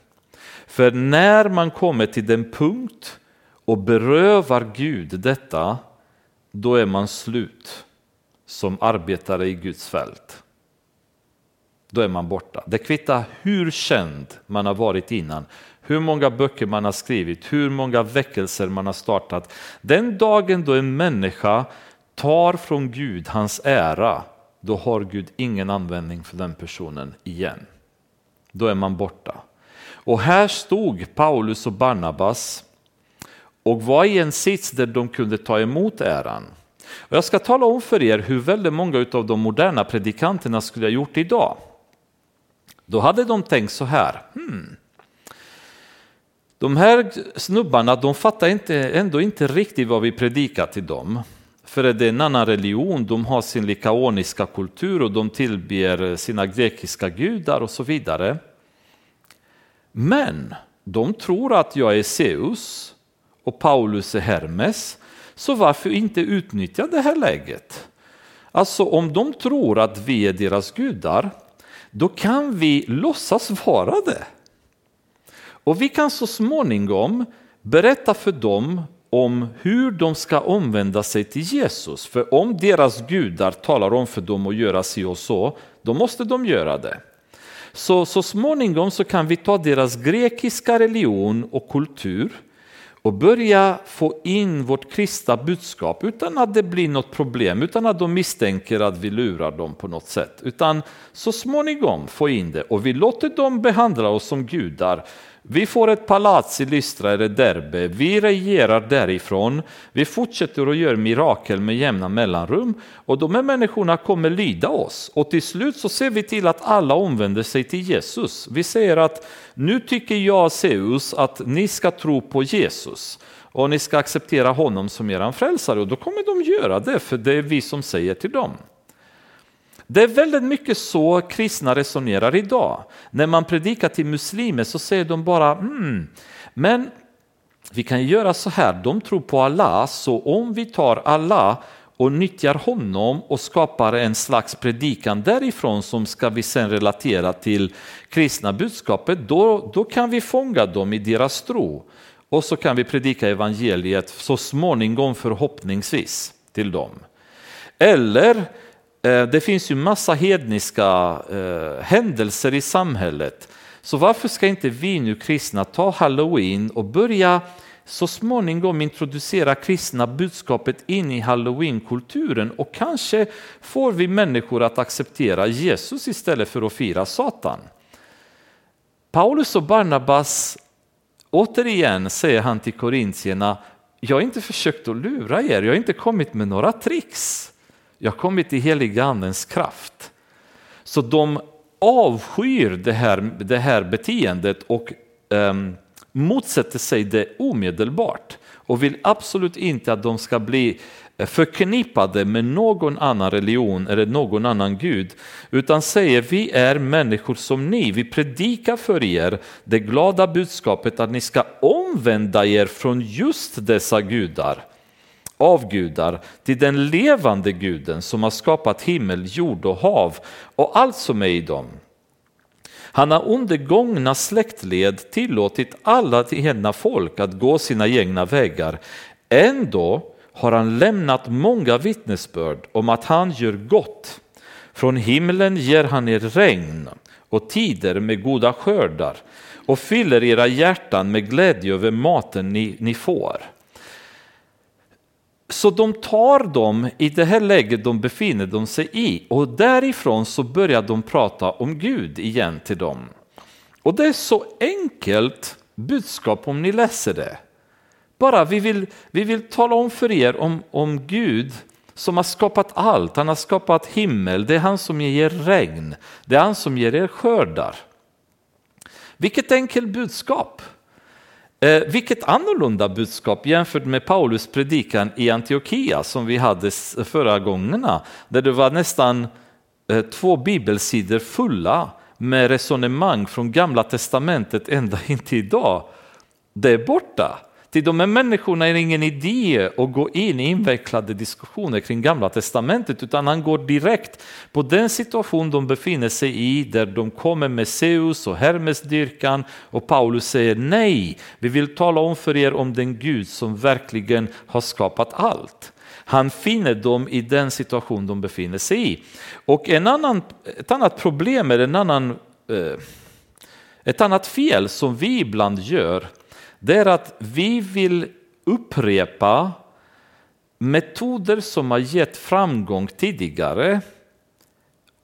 För när man kommer till den punkt och berövar Gud detta, då är man slut som arbetare i Guds fält. Då är man borta. Det kvittar hur känd man har varit innan, hur många böcker man har skrivit, hur många väckelser man har startat. Den dagen då en människa tar från Gud hans ära, då har Gud ingen användning för den personen igen. Då är man borta. Och här stod Paulus och Barnabas och var i en sits där de kunde ta emot äran. Och jag ska tala om för er hur väldigt många av de moderna predikanterna skulle ha gjort idag. Då hade de tänkt så här. Hmm. De här snubbarna de fattar inte, ändå inte riktigt vad vi predikar till dem. För det är en annan religion, de har sin likaoniska kultur och de tillber sina grekiska gudar och så vidare. Men de tror att jag är Zeus och Paulus är Hermes, så varför inte utnyttja det här läget? Alltså om de tror att vi är deras gudar, då kan vi låtsas vara det. Och vi kan så småningom berätta för dem om hur de ska omvända sig till Jesus. För om deras gudar talar om för dem att göra si och så, då måste de göra det. Så, så småningom så kan vi ta deras grekiska religion och kultur och börja få in vårt kristna budskap utan att det blir något problem, utan att de misstänker att vi lurar dem på något sätt. Utan så småningom få in det och vi låter dem behandla oss som gudar vi får ett palats i Lystra eller Derbe, vi regerar därifrån, vi fortsätter att göra mirakel med jämna mellanrum och de här människorna kommer lyda oss. Och till slut så ser vi till att alla omvänder sig till Jesus. Vi säger att nu tycker jag Zeus att ni ska tro på Jesus och ni ska acceptera honom som er frälsare och då kommer de göra det för det är vi som säger till dem. Det är väldigt mycket så kristna resonerar idag. När man predikar till muslimer så säger de bara mm, men vi kan göra så här, de tror på Allah, så om vi tar Allah och nyttjar honom och skapar en slags predikan därifrån som ska vi sen relatera till kristna budskapet, då, då kan vi fånga dem i deras tro. Och så kan vi predika evangeliet så småningom förhoppningsvis till dem. Eller Eh, det finns ju massa hedniska eh, händelser i samhället. Så varför ska inte vi nu kristna ta halloween och börja så småningom introducera kristna budskapet in i halloweenkulturen och kanske får vi människor att acceptera Jesus istället för att fira Satan. Paulus och Barnabas, återigen säger han till korintierna, jag har inte försökt att lura er, jag har inte kommit med några tricks. Jag har kommit i heliga andens kraft. Så de avskyr det här, det här beteendet och um, motsätter sig det omedelbart och vill absolut inte att de ska bli förknippade med någon annan religion eller någon annan gud, utan säger vi är människor som ni, vi predikar för er det glada budskapet att ni ska omvända er från just dessa gudar avgudar till den levande guden som har skapat himmel, jord och hav och allt som är i dem. Han har under gångna släktled tillåtit alla egna folk att gå sina egna vägar. Ändå har han lämnat många vittnesbörd om att han gör gott. Från himlen ger han er regn och tider med goda skördar och fyller era hjärtan med glädje över maten ni, ni får. Så de tar dem i det här läget de befinner de sig i och därifrån så börjar de prata om Gud igen till dem. Och det är så enkelt budskap om ni läser det. Bara vi vill, vi vill tala om för er om, om Gud som har skapat allt. Han har skapat himmel, det är han som ger regn, det är han som ger er skördar. Vilket enkelt budskap! Eh, vilket annorlunda budskap jämfört med Paulus predikan i Antiochia som vi hade förra gångerna, där det var nästan eh, två bibelsidor fulla med resonemang från gamla testamentet ända in till idag. Det är borta. Till de här människorna är det ingen idé att gå in i invecklade diskussioner kring gamla testamentet utan han går direkt på den situation de befinner sig i där de kommer med Zeus och Hermesdyrkan, och Paulus säger nej, vi vill tala om för er om den Gud som verkligen har skapat allt. Han finner dem i den situation de befinner sig i. Och en annan, ett annat problem eller en annan eh, Ett annat fel som vi ibland gör, det är att vi vill upprepa metoder som har gett framgång tidigare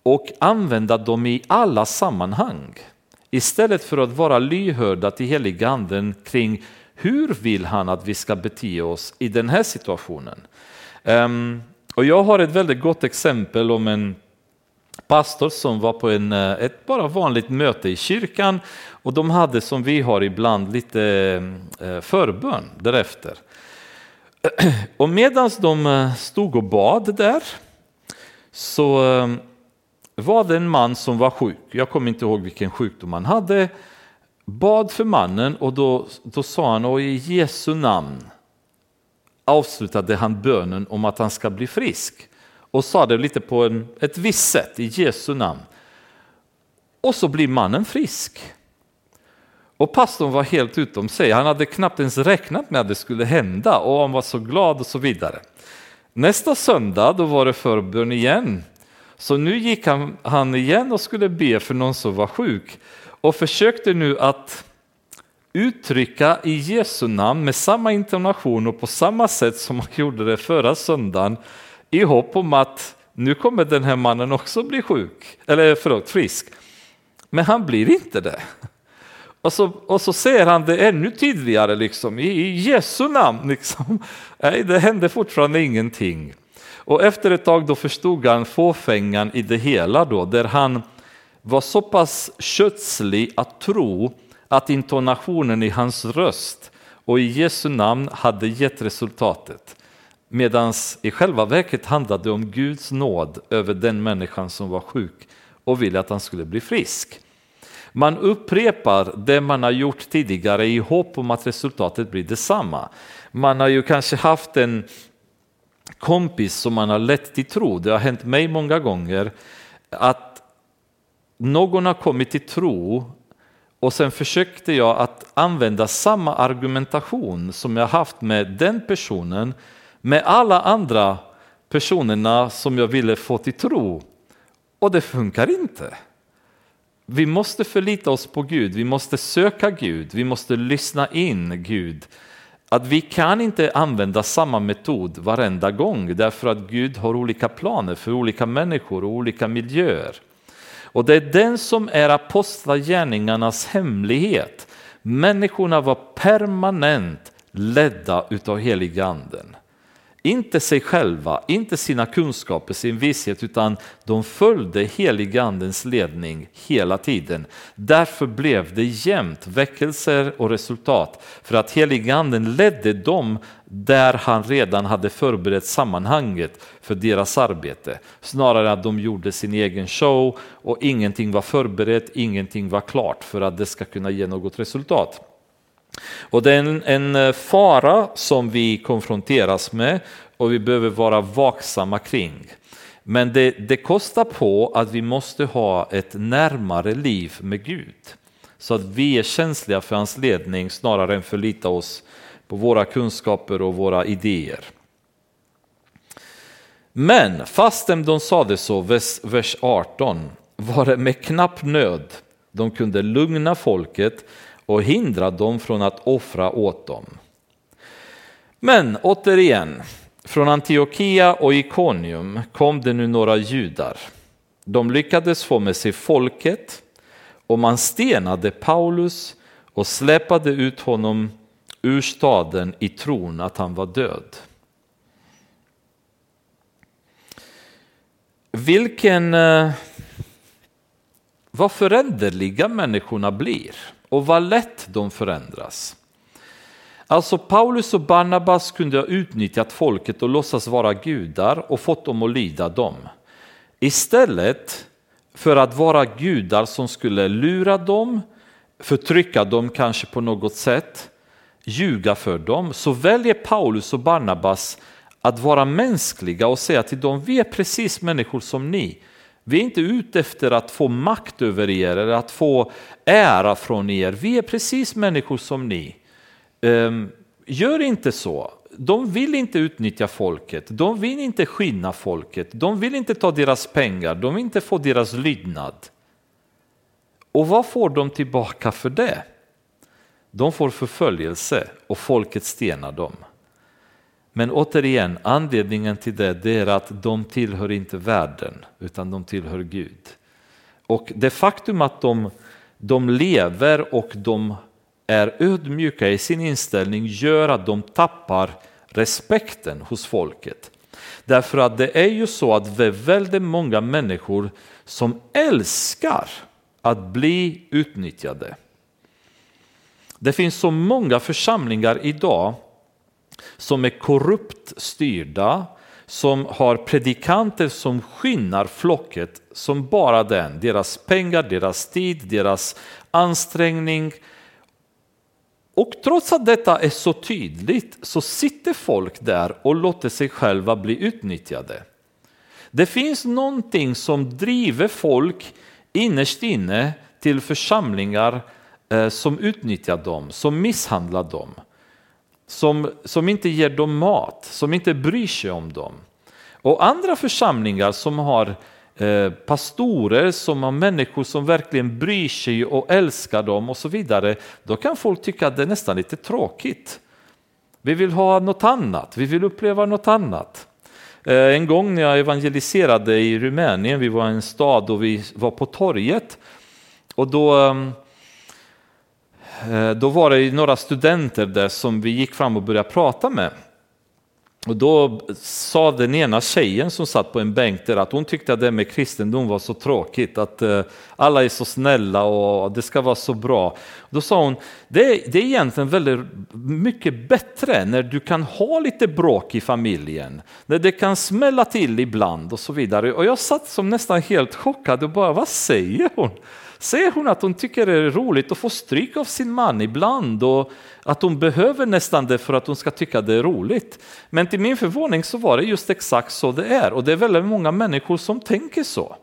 och använda dem i alla sammanhang. Istället för att vara lyhörda till heliganden kring hur vill han att vi ska bete oss i den här situationen. Ehm, och jag har ett väldigt gott exempel om en pastor som var på en, eh, ett bara vanligt möte i kyrkan och de hade som vi har ibland lite eh, förbön därefter. [clears throat] Och medan de eh, stod och bad där så var det en man som var sjuk. Jag kommer inte ihåg vilken sjukdom han hade. Bad för mannen och då, då sa han och i Jesu namn avslutade han bönen om att han ska bli frisk och sa det lite på en, ett visst sätt i Jesu namn. Och så blir mannen frisk. Och pastorn var helt utom sig. Han hade knappt ens räknat med att det skulle hända och han var så glad och så vidare. Nästa söndag då var det förbön igen. Så nu gick han, han igen och skulle be för någon som var sjuk och försökte nu att uttrycka i Jesu namn med samma intonation och på samma sätt som han gjorde det förra söndagen i hopp om att nu kommer den här mannen också bli sjuk, eller förlåt, frisk. Men han blir inte det. Och så, och så ser han det ännu tydligare liksom, i, i Jesu namn. Liksom. Nej, det hände fortfarande ingenting. Och efter ett tag då förstod han fåfängan i det hela då, där han var så pass kötslig att tro att intonationen i hans röst och i Jesu namn hade gett resultatet. Medan i själva verket handlade det om Guds nåd över den människan som var sjuk och ville att han skulle bli frisk. Man upprepar det man har gjort tidigare i hopp om att resultatet blir detsamma. Man har ju kanske haft en kompis som man har lett till tro, det har hänt mig många gånger, att någon har kommit till tro och sen försökte jag att använda samma argumentation som jag haft med den personen med alla andra personerna som jag ville få till tro. Och det funkar inte. Vi måste förlita oss på Gud, vi måste söka Gud, vi måste lyssna in Gud. Att vi kan inte använda samma metod varenda gång därför att Gud har olika planer för olika människor och olika miljöer. Och det är den som är apostlagärningarnas hemlighet. Människorna var permanent ledda utav heliganden. Inte sig själva, inte sina kunskaper, sin visshet, utan de följde heligandens ledning hela tiden. Därför blev det jämnt väckelser och resultat, för att heliganden ledde dem där han redan hade förberett sammanhanget för deras arbete. Snarare att de gjorde sin egen show och ingenting var förberett, ingenting var klart för att det ska kunna ge något resultat. Och det är en, en eh, fara som vi konfronteras med och vi behöver vara vaksamma kring. Men det, det kostar på att vi måste ha ett närmare liv med Gud. Så att vi är känsliga för hans ledning snarare än förlita oss på våra kunskaper och våra idéer. Men fastän de sade så, vers 18, var det med knapp nöd de kunde lugna folket och hindra dem från att offra åt dem. Men återigen, från Antiochia och Ikonium kom det nu några judar. De lyckades få med sig folket och man stenade Paulus och släpade ut honom ur staden i tron att han var död. Vilken, eh, vad föränderliga människorna blir och vad lätt de förändras. Alltså Paulus och Barnabas kunde ha utnyttjat folket och låtsas vara gudar och fått dem att lyda dem. Istället för att vara gudar som skulle lura dem, förtrycka dem kanske på något sätt, ljuga för dem, så väljer Paulus och Barnabas att vara mänskliga och säga till dem, vi är precis människor som ni. Vi är inte ute efter att få makt över er eller att få ära från er. Vi är precis människor som ni. Ehm, gör inte så. De vill inte utnyttja folket, de vill inte skinna folket, de vill inte ta deras pengar, de vill inte få deras lydnad. Och vad får de tillbaka för det? De får förföljelse och folket stenar dem. Men återigen, anledningen till det, det är att de tillhör inte världen utan de tillhör Gud. Och det faktum att de, de lever och de är ödmjuka i sin inställning gör att de tappar respekten hos folket. Därför att det är ju så att det är väldigt många människor som älskar att bli utnyttjade. Det finns så många församlingar idag som är korrupt styrda, som har predikanter som skinnar flocket som bara den. Deras pengar, deras tid, deras ansträngning. Och trots att detta är så tydligt så sitter folk där och låter sig själva bli utnyttjade. Det finns någonting som driver folk innerst inne till församlingar eh, som utnyttjar dem, som misshandlar dem, som, som inte ger dem mat, som inte bryr sig om dem. Och andra församlingar som har eh, pastorer, som har människor som verkligen bryr sig och älskar dem och så vidare, då kan folk tycka att det är nästan lite tråkigt. Vi vill ha något annat, vi vill uppleva något annat. Eh, en gång när jag evangeliserade i Rumänien, vi var i en stad och vi var på torget och då, ehm, Eh, då var det några studenter där som vi gick fram och började prata med. Och då sa den ena tjejen som satt på en bänk där att hon tyckte att det med kristendom var så tråkigt, att eh, alla är så snälla och det ska vara så bra. Då sa hon, det är, det är egentligen väldigt mycket bättre när du kan ha lite bråk i familjen, när det kan smälla till ibland och så vidare. Och jag satt som nästan helt chockad och bara, vad säger hon? Säger hon att hon tycker det är roligt att få stryk av sin man ibland och att hon behöver nästan det för att hon ska tycka det är roligt. Men till min förvåning så var det just exakt så det är och det är väldigt många människor som tänker så.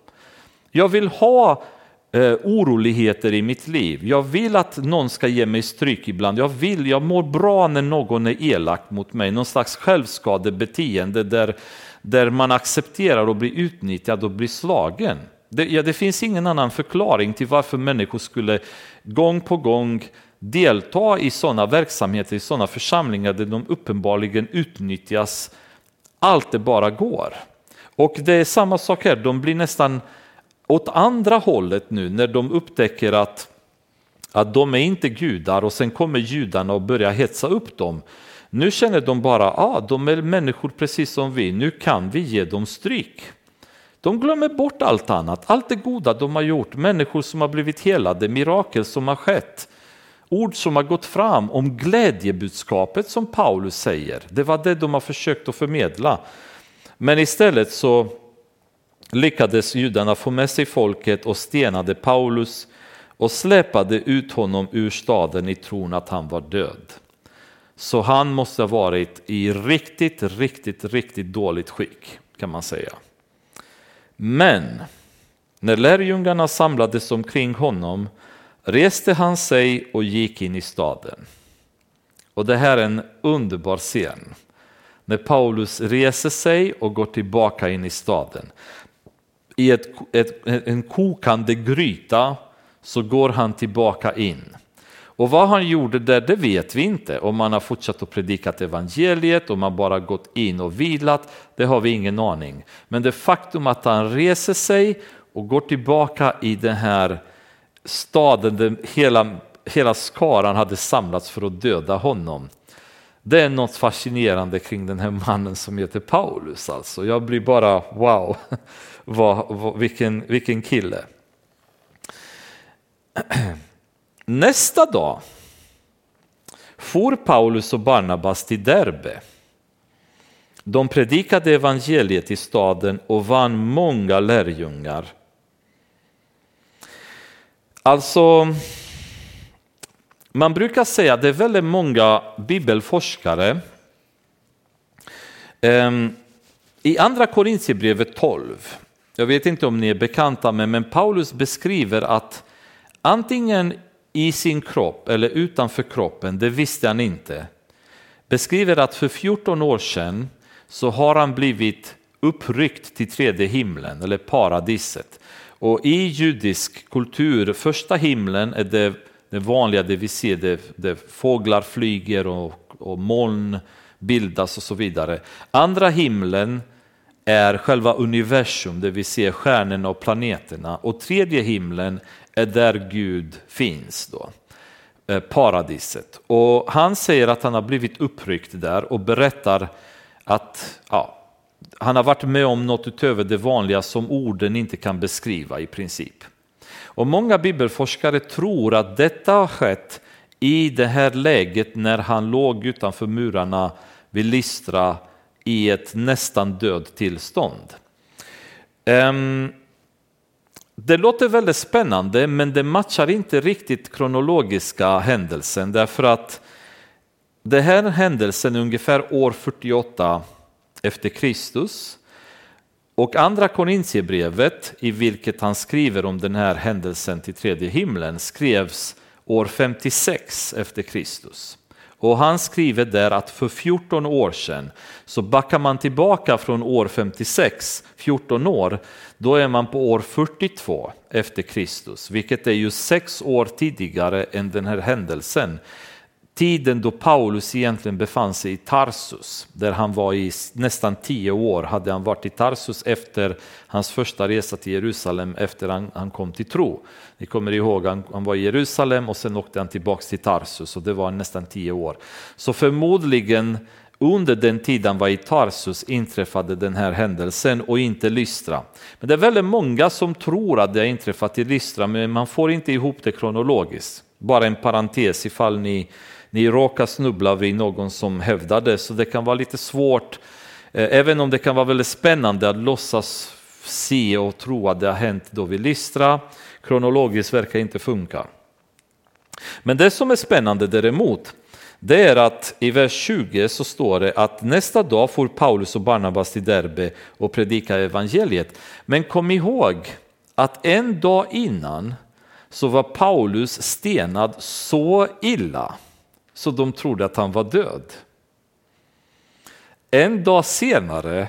Jag vill ha eh, oroligheter i mitt liv. Jag vill att någon ska ge mig stryk ibland. Jag vill, jag mår bra när någon är elak mot mig. Någon slags självskadebeteende där, där man accepterar att bli utnyttjad och bli slagen. Det, ja, det finns ingen annan förklaring till varför människor skulle gång på gång delta i sådana verksamheter, i sådana församlingar där de uppenbarligen utnyttjas allt det bara går. Och det är samma sak här, de blir nästan åt andra hållet nu när de upptäcker att, att de är inte gudar och sen kommer judarna och börjar hetsa upp dem. Nu känner de bara att ah, de är människor precis som vi, nu kan vi ge dem stryk. De glömmer bort allt annat, allt det goda de har gjort, människor som har blivit helade, mirakel som har skett. Ord som har gått fram om glädjebudskapet som Paulus säger. Det var det de har försökt att förmedla. Men istället så lyckades judarna få med sig folket och stenade Paulus och släpade ut honom ur staden i tron att han var död. Så han måste ha varit i riktigt, riktigt, riktigt dåligt skick kan man säga. Men när lärjungarna samlades omkring honom reste han sig och gick in i staden. Och det här är en underbar scen. När Paulus reser sig och går tillbaka in i staden. I ett, ett, en kokande gryta så går han tillbaka in. Och vad han gjorde där, det vet vi inte. Om han har fortsatt att predika evangeliet, om han bara gått in och vilat, det har vi ingen aning. Men det faktum att han reser sig och går tillbaka i den här staden där hela, hela skaran hade samlats för att döda honom. Det är något fascinerande kring den här mannen som heter Paulus. Alltså. Jag blir bara wow, [laughs] vad, vad, vilken, vilken kille. [clears throat] Nästa dag for Paulus och Barnabas till Derbe. De predikade evangeliet i staden och vann många lärjungar. Alltså, man brukar säga att det är väldigt många bibelforskare. Ehm, I andra Korintierbrevet 12, jag vet inte om ni är bekanta med, men Paulus beskriver att antingen i sin kropp eller utanför kroppen, det visste han inte. Beskriver att för 14 år sedan så har han blivit uppryckt till tredje himlen eller paradiset. Och i judisk kultur, första himlen är det, det vanliga, det vi ser, det, det fåglar flyger och, och moln bildas och så vidare. Andra himlen är själva universum, det vi ser stjärnorna och planeterna. Och tredje himlen är där Gud finns. Då. Eh, paradiset. Och han säger att han har blivit uppryckt där och berättar att ja, han har varit med om något utöver det vanliga som orden inte kan beskriva i princip. Och många bibelforskare tror att detta har skett i det här läget när han låg utanför murarna vid Lystra i ett nästan död tillstånd. Um, det låter väldigt spännande men det matchar inte riktigt kronologiska händelsen därför att den här händelsen är ungefär år 48 efter Kristus och andra Korintierbrevet i vilket han skriver om den här händelsen till tredje himlen skrevs år 56 efter Kristus. Och han skriver där att för 14 år sedan så backar man tillbaka från år 56, 14 år, då är man på år 42 efter Kristus, vilket är ju sex år tidigare än den här händelsen tiden då Paulus egentligen befann sig i Tarsus, där han var i nästan tio år, hade han varit i Tarsus efter hans första resa till Jerusalem efter han, han kom till tro. Ni kommer ihåg, han, han var i Jerusalem och sen åkte han tillbaka till Tarsus och det var nästan tio år. Så förmodligen under den tid han var i Tarsus inträffade den här händelsen och inte Lystra. Men det är väldigt många som tror att det har inträffat i Lystra men man får inte ihop det kronologiskt. Bara en parentes ifall ni ni råkar snubbla vid någon som hävdar det, så det kan vara lite svårt, eh, även om det kan vara väldigt spännande att låtsas se och tro att det har hänt då vid Lystra. Kronologiskt verkar inte funka. Men det som är spännande däremot, det är att i vers 20 så står det att nästa dag får Paulus och Barnabas till Derbe och predika evangeliet. Men kom ihåg att en dag innan så var Paulus stenad så illa så de trodde att han var död. En dag senare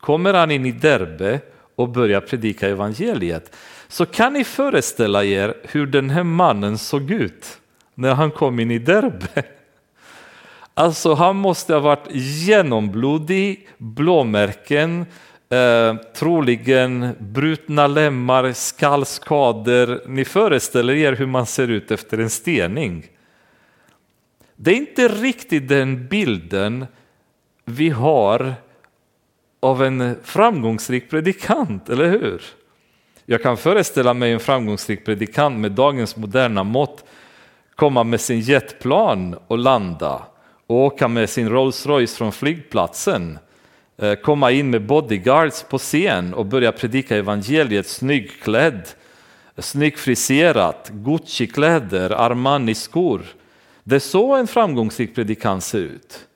kommer han in i Derbe och börjar predika evangeliet. Så kan ni föreställa er hur den här mannen såg ut när han kom in i Derbe. [laughs] Alltså han måste ha varit genomblodig, blåmärken, eh, troligen brutna lemmar, skallskador. Ni föreställer er hur man ser ut efter en stening. Det är inte riktigt den bilden vi har av en framgångsrik predikant, eller hur? Jag kan föreställa mig en framgångsrik predikant med dagens moderna mått komma med sin jetplan och landa och åka med sin Rolls Royce från flygplatsen, eh, komma in med bodyguards på scen och börja predika evangeliet snyggklädd, snyggfriserat, Gucci-kläder, Armani-skor. Det är så en framgångsrik predikant ser ut.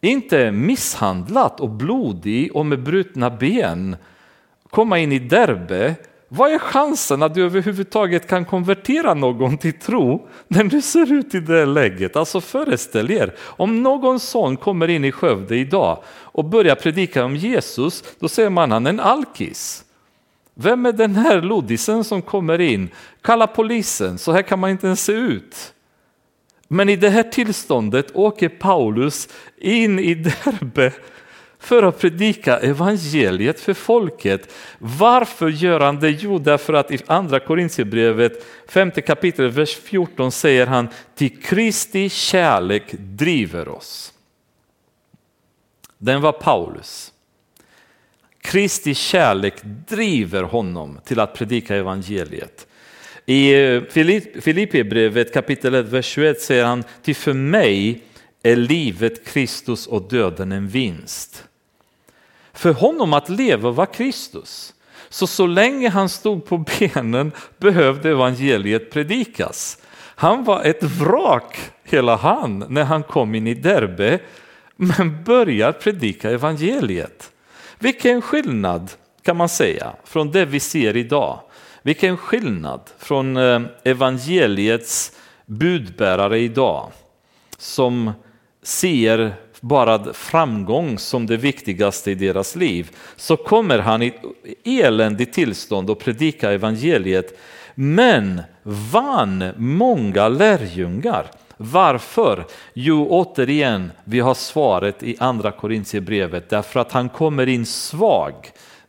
Inte misshandlat och blodig och med brutna ben. Komma in i Derbe. Vad är chansen att du överhuvudtaget kan konvertera någon till tro när du ser ut i det läget? Alltså föreställ er, om någon sån kommer in i Skövde idag och börjar predika om Jesus, då säger man han är en alkis. Vem är den här lodisen som kommer in? Kalla polisen, så här kan man inte ens se ut. Men i det här tillståndet åker Paulus in i Derbe för att predika evangeliet för folket. Varför gör han det? Jo, därför att i andra Korintierbrevet, femte kapitel, vers 14 säger han till Kristi kärlek driver oss. Den var Paulus. Kristi kärlek driver honom till att predika evangeliet. I eh, Filipperbrevet kapitel 1, vers 21 säger han, till för mig är livet Kristus och döden en vinst. För honom att leva var Kristus. Så så länge han stod på [laughs] benen behövde evangeliet predikas. Han var ett vrak, hela han, när han kom in i Derbe, men börjar predika evangeliet. Vilken skillnad kan man säga från det vi ser idag. Vilken skillnad från eh, evangeliets budbärare idag som ser bara framgång som det viktigaste i deras liv så kommer han i eländigt tillstånd och predika evangeliet men vann många lärjungar. Varför? Jo, återigen, vi har svaret i andra Korintierbrevet därför att han kommer in svag,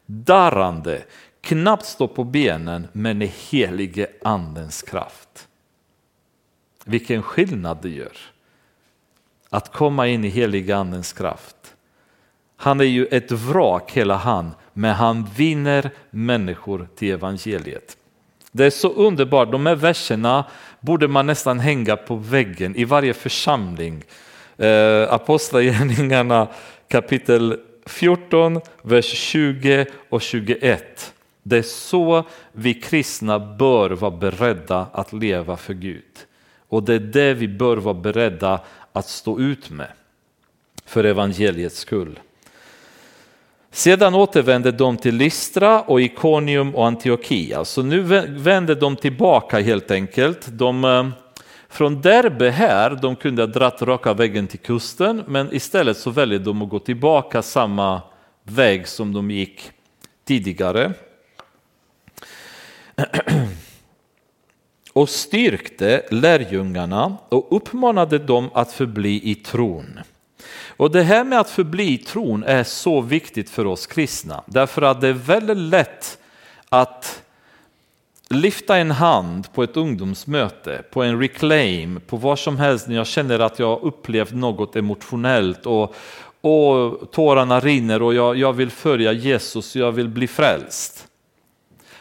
darrande, knappt står på benen men i helige andens kraft. Vilken skillnad det gör att komma in i helige andens kraft. Han är ju ett vrak hela han, men han vinner människor till evangeliet. Det är så underbart, de här verserna borde man nästan hänga på väggen i varje församling. Eh, Apostlagärningarna kapitel 14, vers 20 och 21. Det är så vi kristna bör vara beredda att leva för Gud. Och det är det vi bör vara beredda att stå ut med för evangeliets skull. Sedan återvände de till Lystra och Iconium och Antiochia. Så nu vände de tillbaka helt enkelt. De, eh, från Derbe här, de kunde ha dratt raka vägen till kusten, men istället så väljer de att gå tillbaka samma väg som de gick tidigare. [clears throat] och styrkte lärjungarna och uppmanade dem att förbli i tron. Och det här med att förbli i tron är så viktigt för oss kristna därför att det är väldigt lätt att lyfta en hand på ett ungdomsmöte, på en reclaim, på vad som helst när jag känner att jag upplevt något emotionellt och, och tårarna rinner och jag, jag vill följa Jesus, jag vill bli frälst.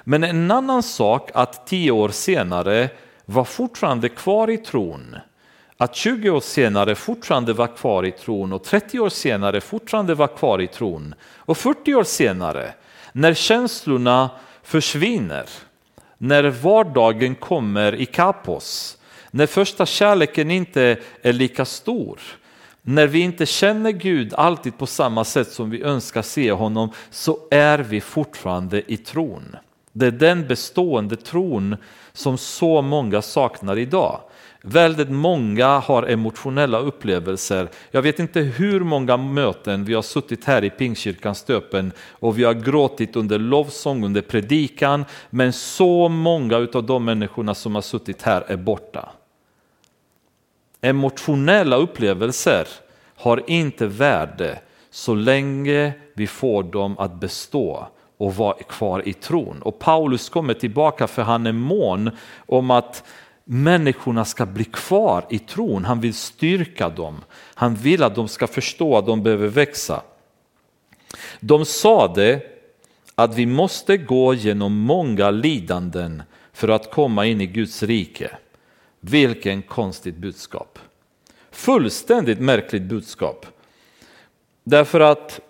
Men en annan sak att tio år senare var fortfarande kvar i tron. Att 20 år senare fortfarande var kvar i tron och 30 år senare fortfarande var kvar i tron. Och 40 år senare, när känslorna försvinner, när vardagen kommer i kapos, när första kärleken inte är lika stor, när vi inte känner Gud alltid på samma sätt som vi önskar se honom, så är vi fortfarande i tron. Det är den bestående tron som så många saknar idag. Väldigt många har emotionella upplevelser. Jag vet inte hur många möten vi har suttit här i Pingstkyrkans stöpen och vi har gråtit under lovsång, under predikan, men så många av de människorna som har suttit här är borta. Emotionella upplevelser har inte värde så länge vi får dem att bestå och vara kvar i tron. Och Paulus kommer tillbaka för han är mån om att människorna ska bli kvar i tron. Han vill styrka dem. Han vill att de ska förstå att de behöver växa. De sade att vi måste gå genom många lidanden för att komma in i Guds rike. Vilken konstigt budskap. Fullständigt märkligt budskap. Därför att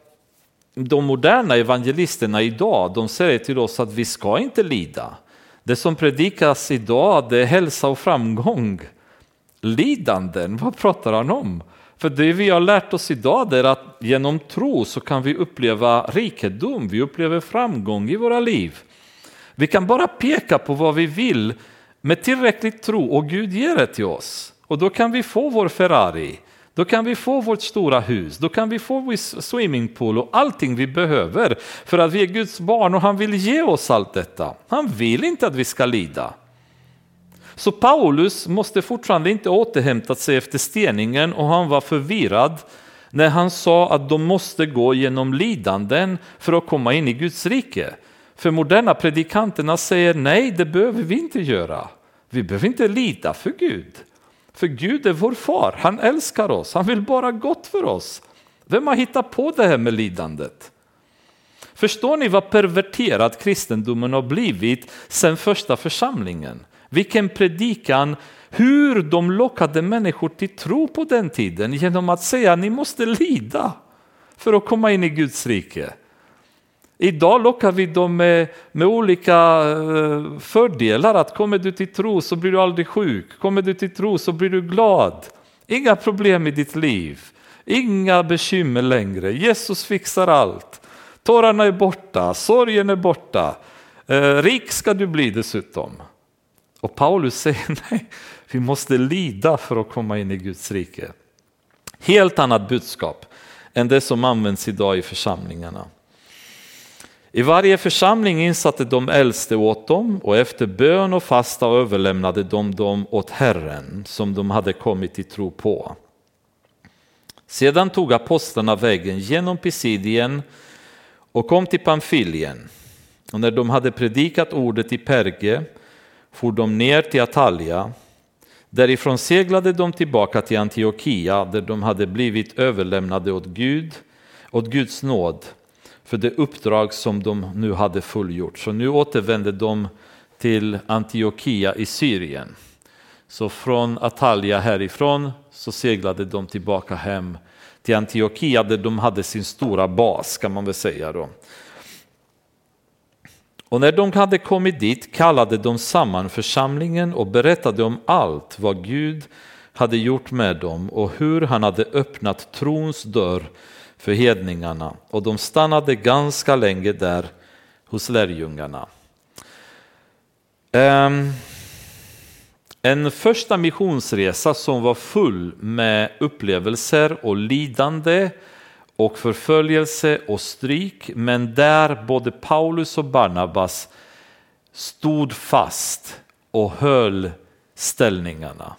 de moderna evangelisterna idag, de säger till oss att vi ska inte lida. Det som predikas idag, det är hälsa och framgång. Lidanden, vad pratar han om? För det vi har lärt oss idag är att genom tro så kan vi uppleva rikedom, vi upplever framgång i våra liv. Vi kan bara peka på vad vi vill med tillräcklig tro och Gud ger det till oss. Och då kan vi få vår Ferrari, då kan vi få vårt stora hus, då kan vi få vår swimmingpool och allting vi behöver för att vi är Guds barn och han vill ge oss allt detta. Han vill inte att vi ska lida. Så Paulus måste fortfarande inte återhämta sig efter steningen och han var förvirrad när han sa att de måste gå genom lidanden för att komma in i Guds rike. För moderna predikanterna säger nej, det behöver vi inte göra. Vi behöver inte lida för Gud. För Gud är vår far, han älskar oss, han vill bara gott för oss. Vem har hittat på det här med lidandet? Förstår ni vad perverterad kristendomen har blivit sedan första församlingen? Vilken predikan, hur de lockade människor till tro på den tiden genom att säga ni måste lida för att komma in i Guds rike. Idag lockar vi dem med, med olika eh, fördelar. Att kommer du till tro så blir du aldrig sjuk. Kommer du till tro så blir du glad. Inga problem i ditt liv. Inga bekymmer längre. Jesus fixar allt. Tårarna är borta, sorgen är borta. Eh, rik ska du bli dessutom. Och Paulus säger [laughs] nej, vi måste lida för att komma in i Guds rike. Helt annat budskap än det som används idag i församlingarna. I varje församling insatte de äldste åt dem och efter bön och fasta överlämnade de dem åt Herren som de hade kommit till tro på. Sedan tog apostlarna vägen genom Pisidien och kom till Pamfilien. Och när de hade predikat ordet i Perge for de ner till Atalia. Därifrån seglade de tillbaka till Antiochia där de hade blivit överlämnade åt Gud, åt Guds nåd för det uppdrag som de nu hade fullgjort. Så nu återvände de till Antiochia i Syrien. Så från Atalia härifrån så seglade de tillbaka hem till Antiochia där de hade sin stora bas kan man väl säga då. Och när de hade kommit dit kallade de samman församlingen och berättade om allt vad Gud hade gjort med dem och hur han hade öppnat trons dörr för hedningarna och de stannade ganska länge där hos lärjungarna. Ehm, en första missionsresa som var full med upplevelser och lidande och förföljelse och stryk, men där både Paulus och Barnabas stod fast och höll ställningarna.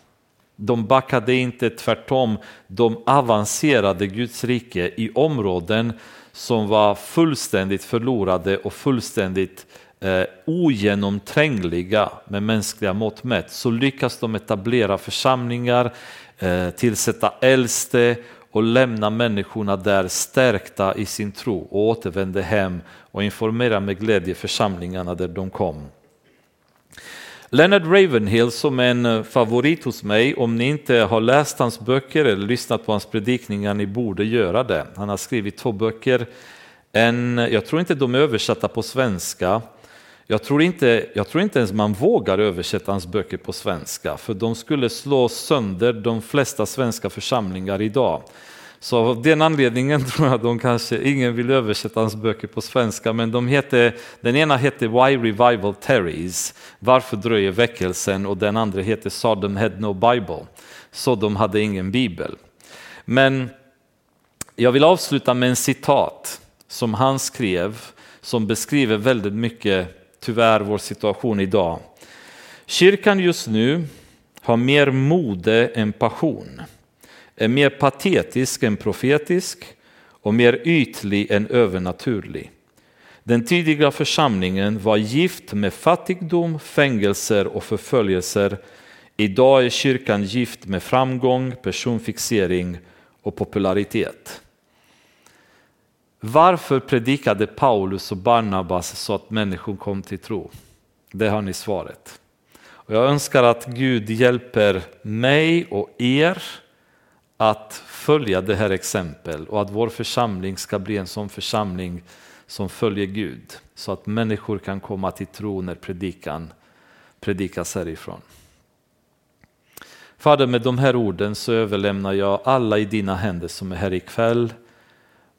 De backade inte, tvärtom, de avancerade Guds rike i områden som var fullständigt förlorade och fullständigt eh, ogenomträngliga med mänskliga mått mätt så lyckas de etablera församlingar, eh, tillsätta äldste och lämna människorna där stärkta i sin tro och återvände hem och informera med glädje församlingarna där de kom. Leonard Ravenhill som är en eh, favorit hos mig, om ni inte har läst hans böcker eller lyssnat på hans predikningar, ni borde göra det. Han har skrivit två böcker, en, jag tror inte de är översatta på svenska, jag tror, inte, jag tror inte ens man vågar översätta hans böcker på svenska, för de skulle slå sönder de flesta svenska församlingar idag. Så av den anledningen [laughs] tror jag att de kanske, ingen vill översätta hans böcker på svenska, men de heter, den ena heter Why Revival Terries, Varför dröjer väckelsen? och den andra heter Sodom had no Bible, så de hade ingen bibel. Men jag vill avsluta med en citat som han skrev, som beskriver väldigt mycket tyvärr vår situation idag. Kyrkan just nu har mer mode än passion, är mer patetisk än profetisk och mer ytlig än övernaturlig. Den tidiga församlingen var gift med fattigdom, fängelser och förföljelser. Idag är kyrkan gift med framgång, personfixering och popularitet. Varför predikade Paulus och Barnabas så att människor kom till tro? Det har ni svaret. Och jag önskar att Gud hjälper mig och er att följa det här exempel och att vår församling ska bli en sån församling som följer Gud så att människor kan komma till tro när predikan predikas härifrån. Fader, med de här orden så överlämnar jag alla i dina händer som är här ikväll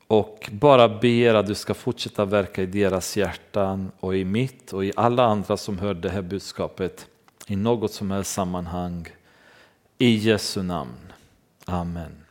och bara ber att du ska fortsätta verka i deras hjärtan och i mitt och i alla andra som hör det här budskapet i något som helst sammanhang. I Jesu namn. Amen.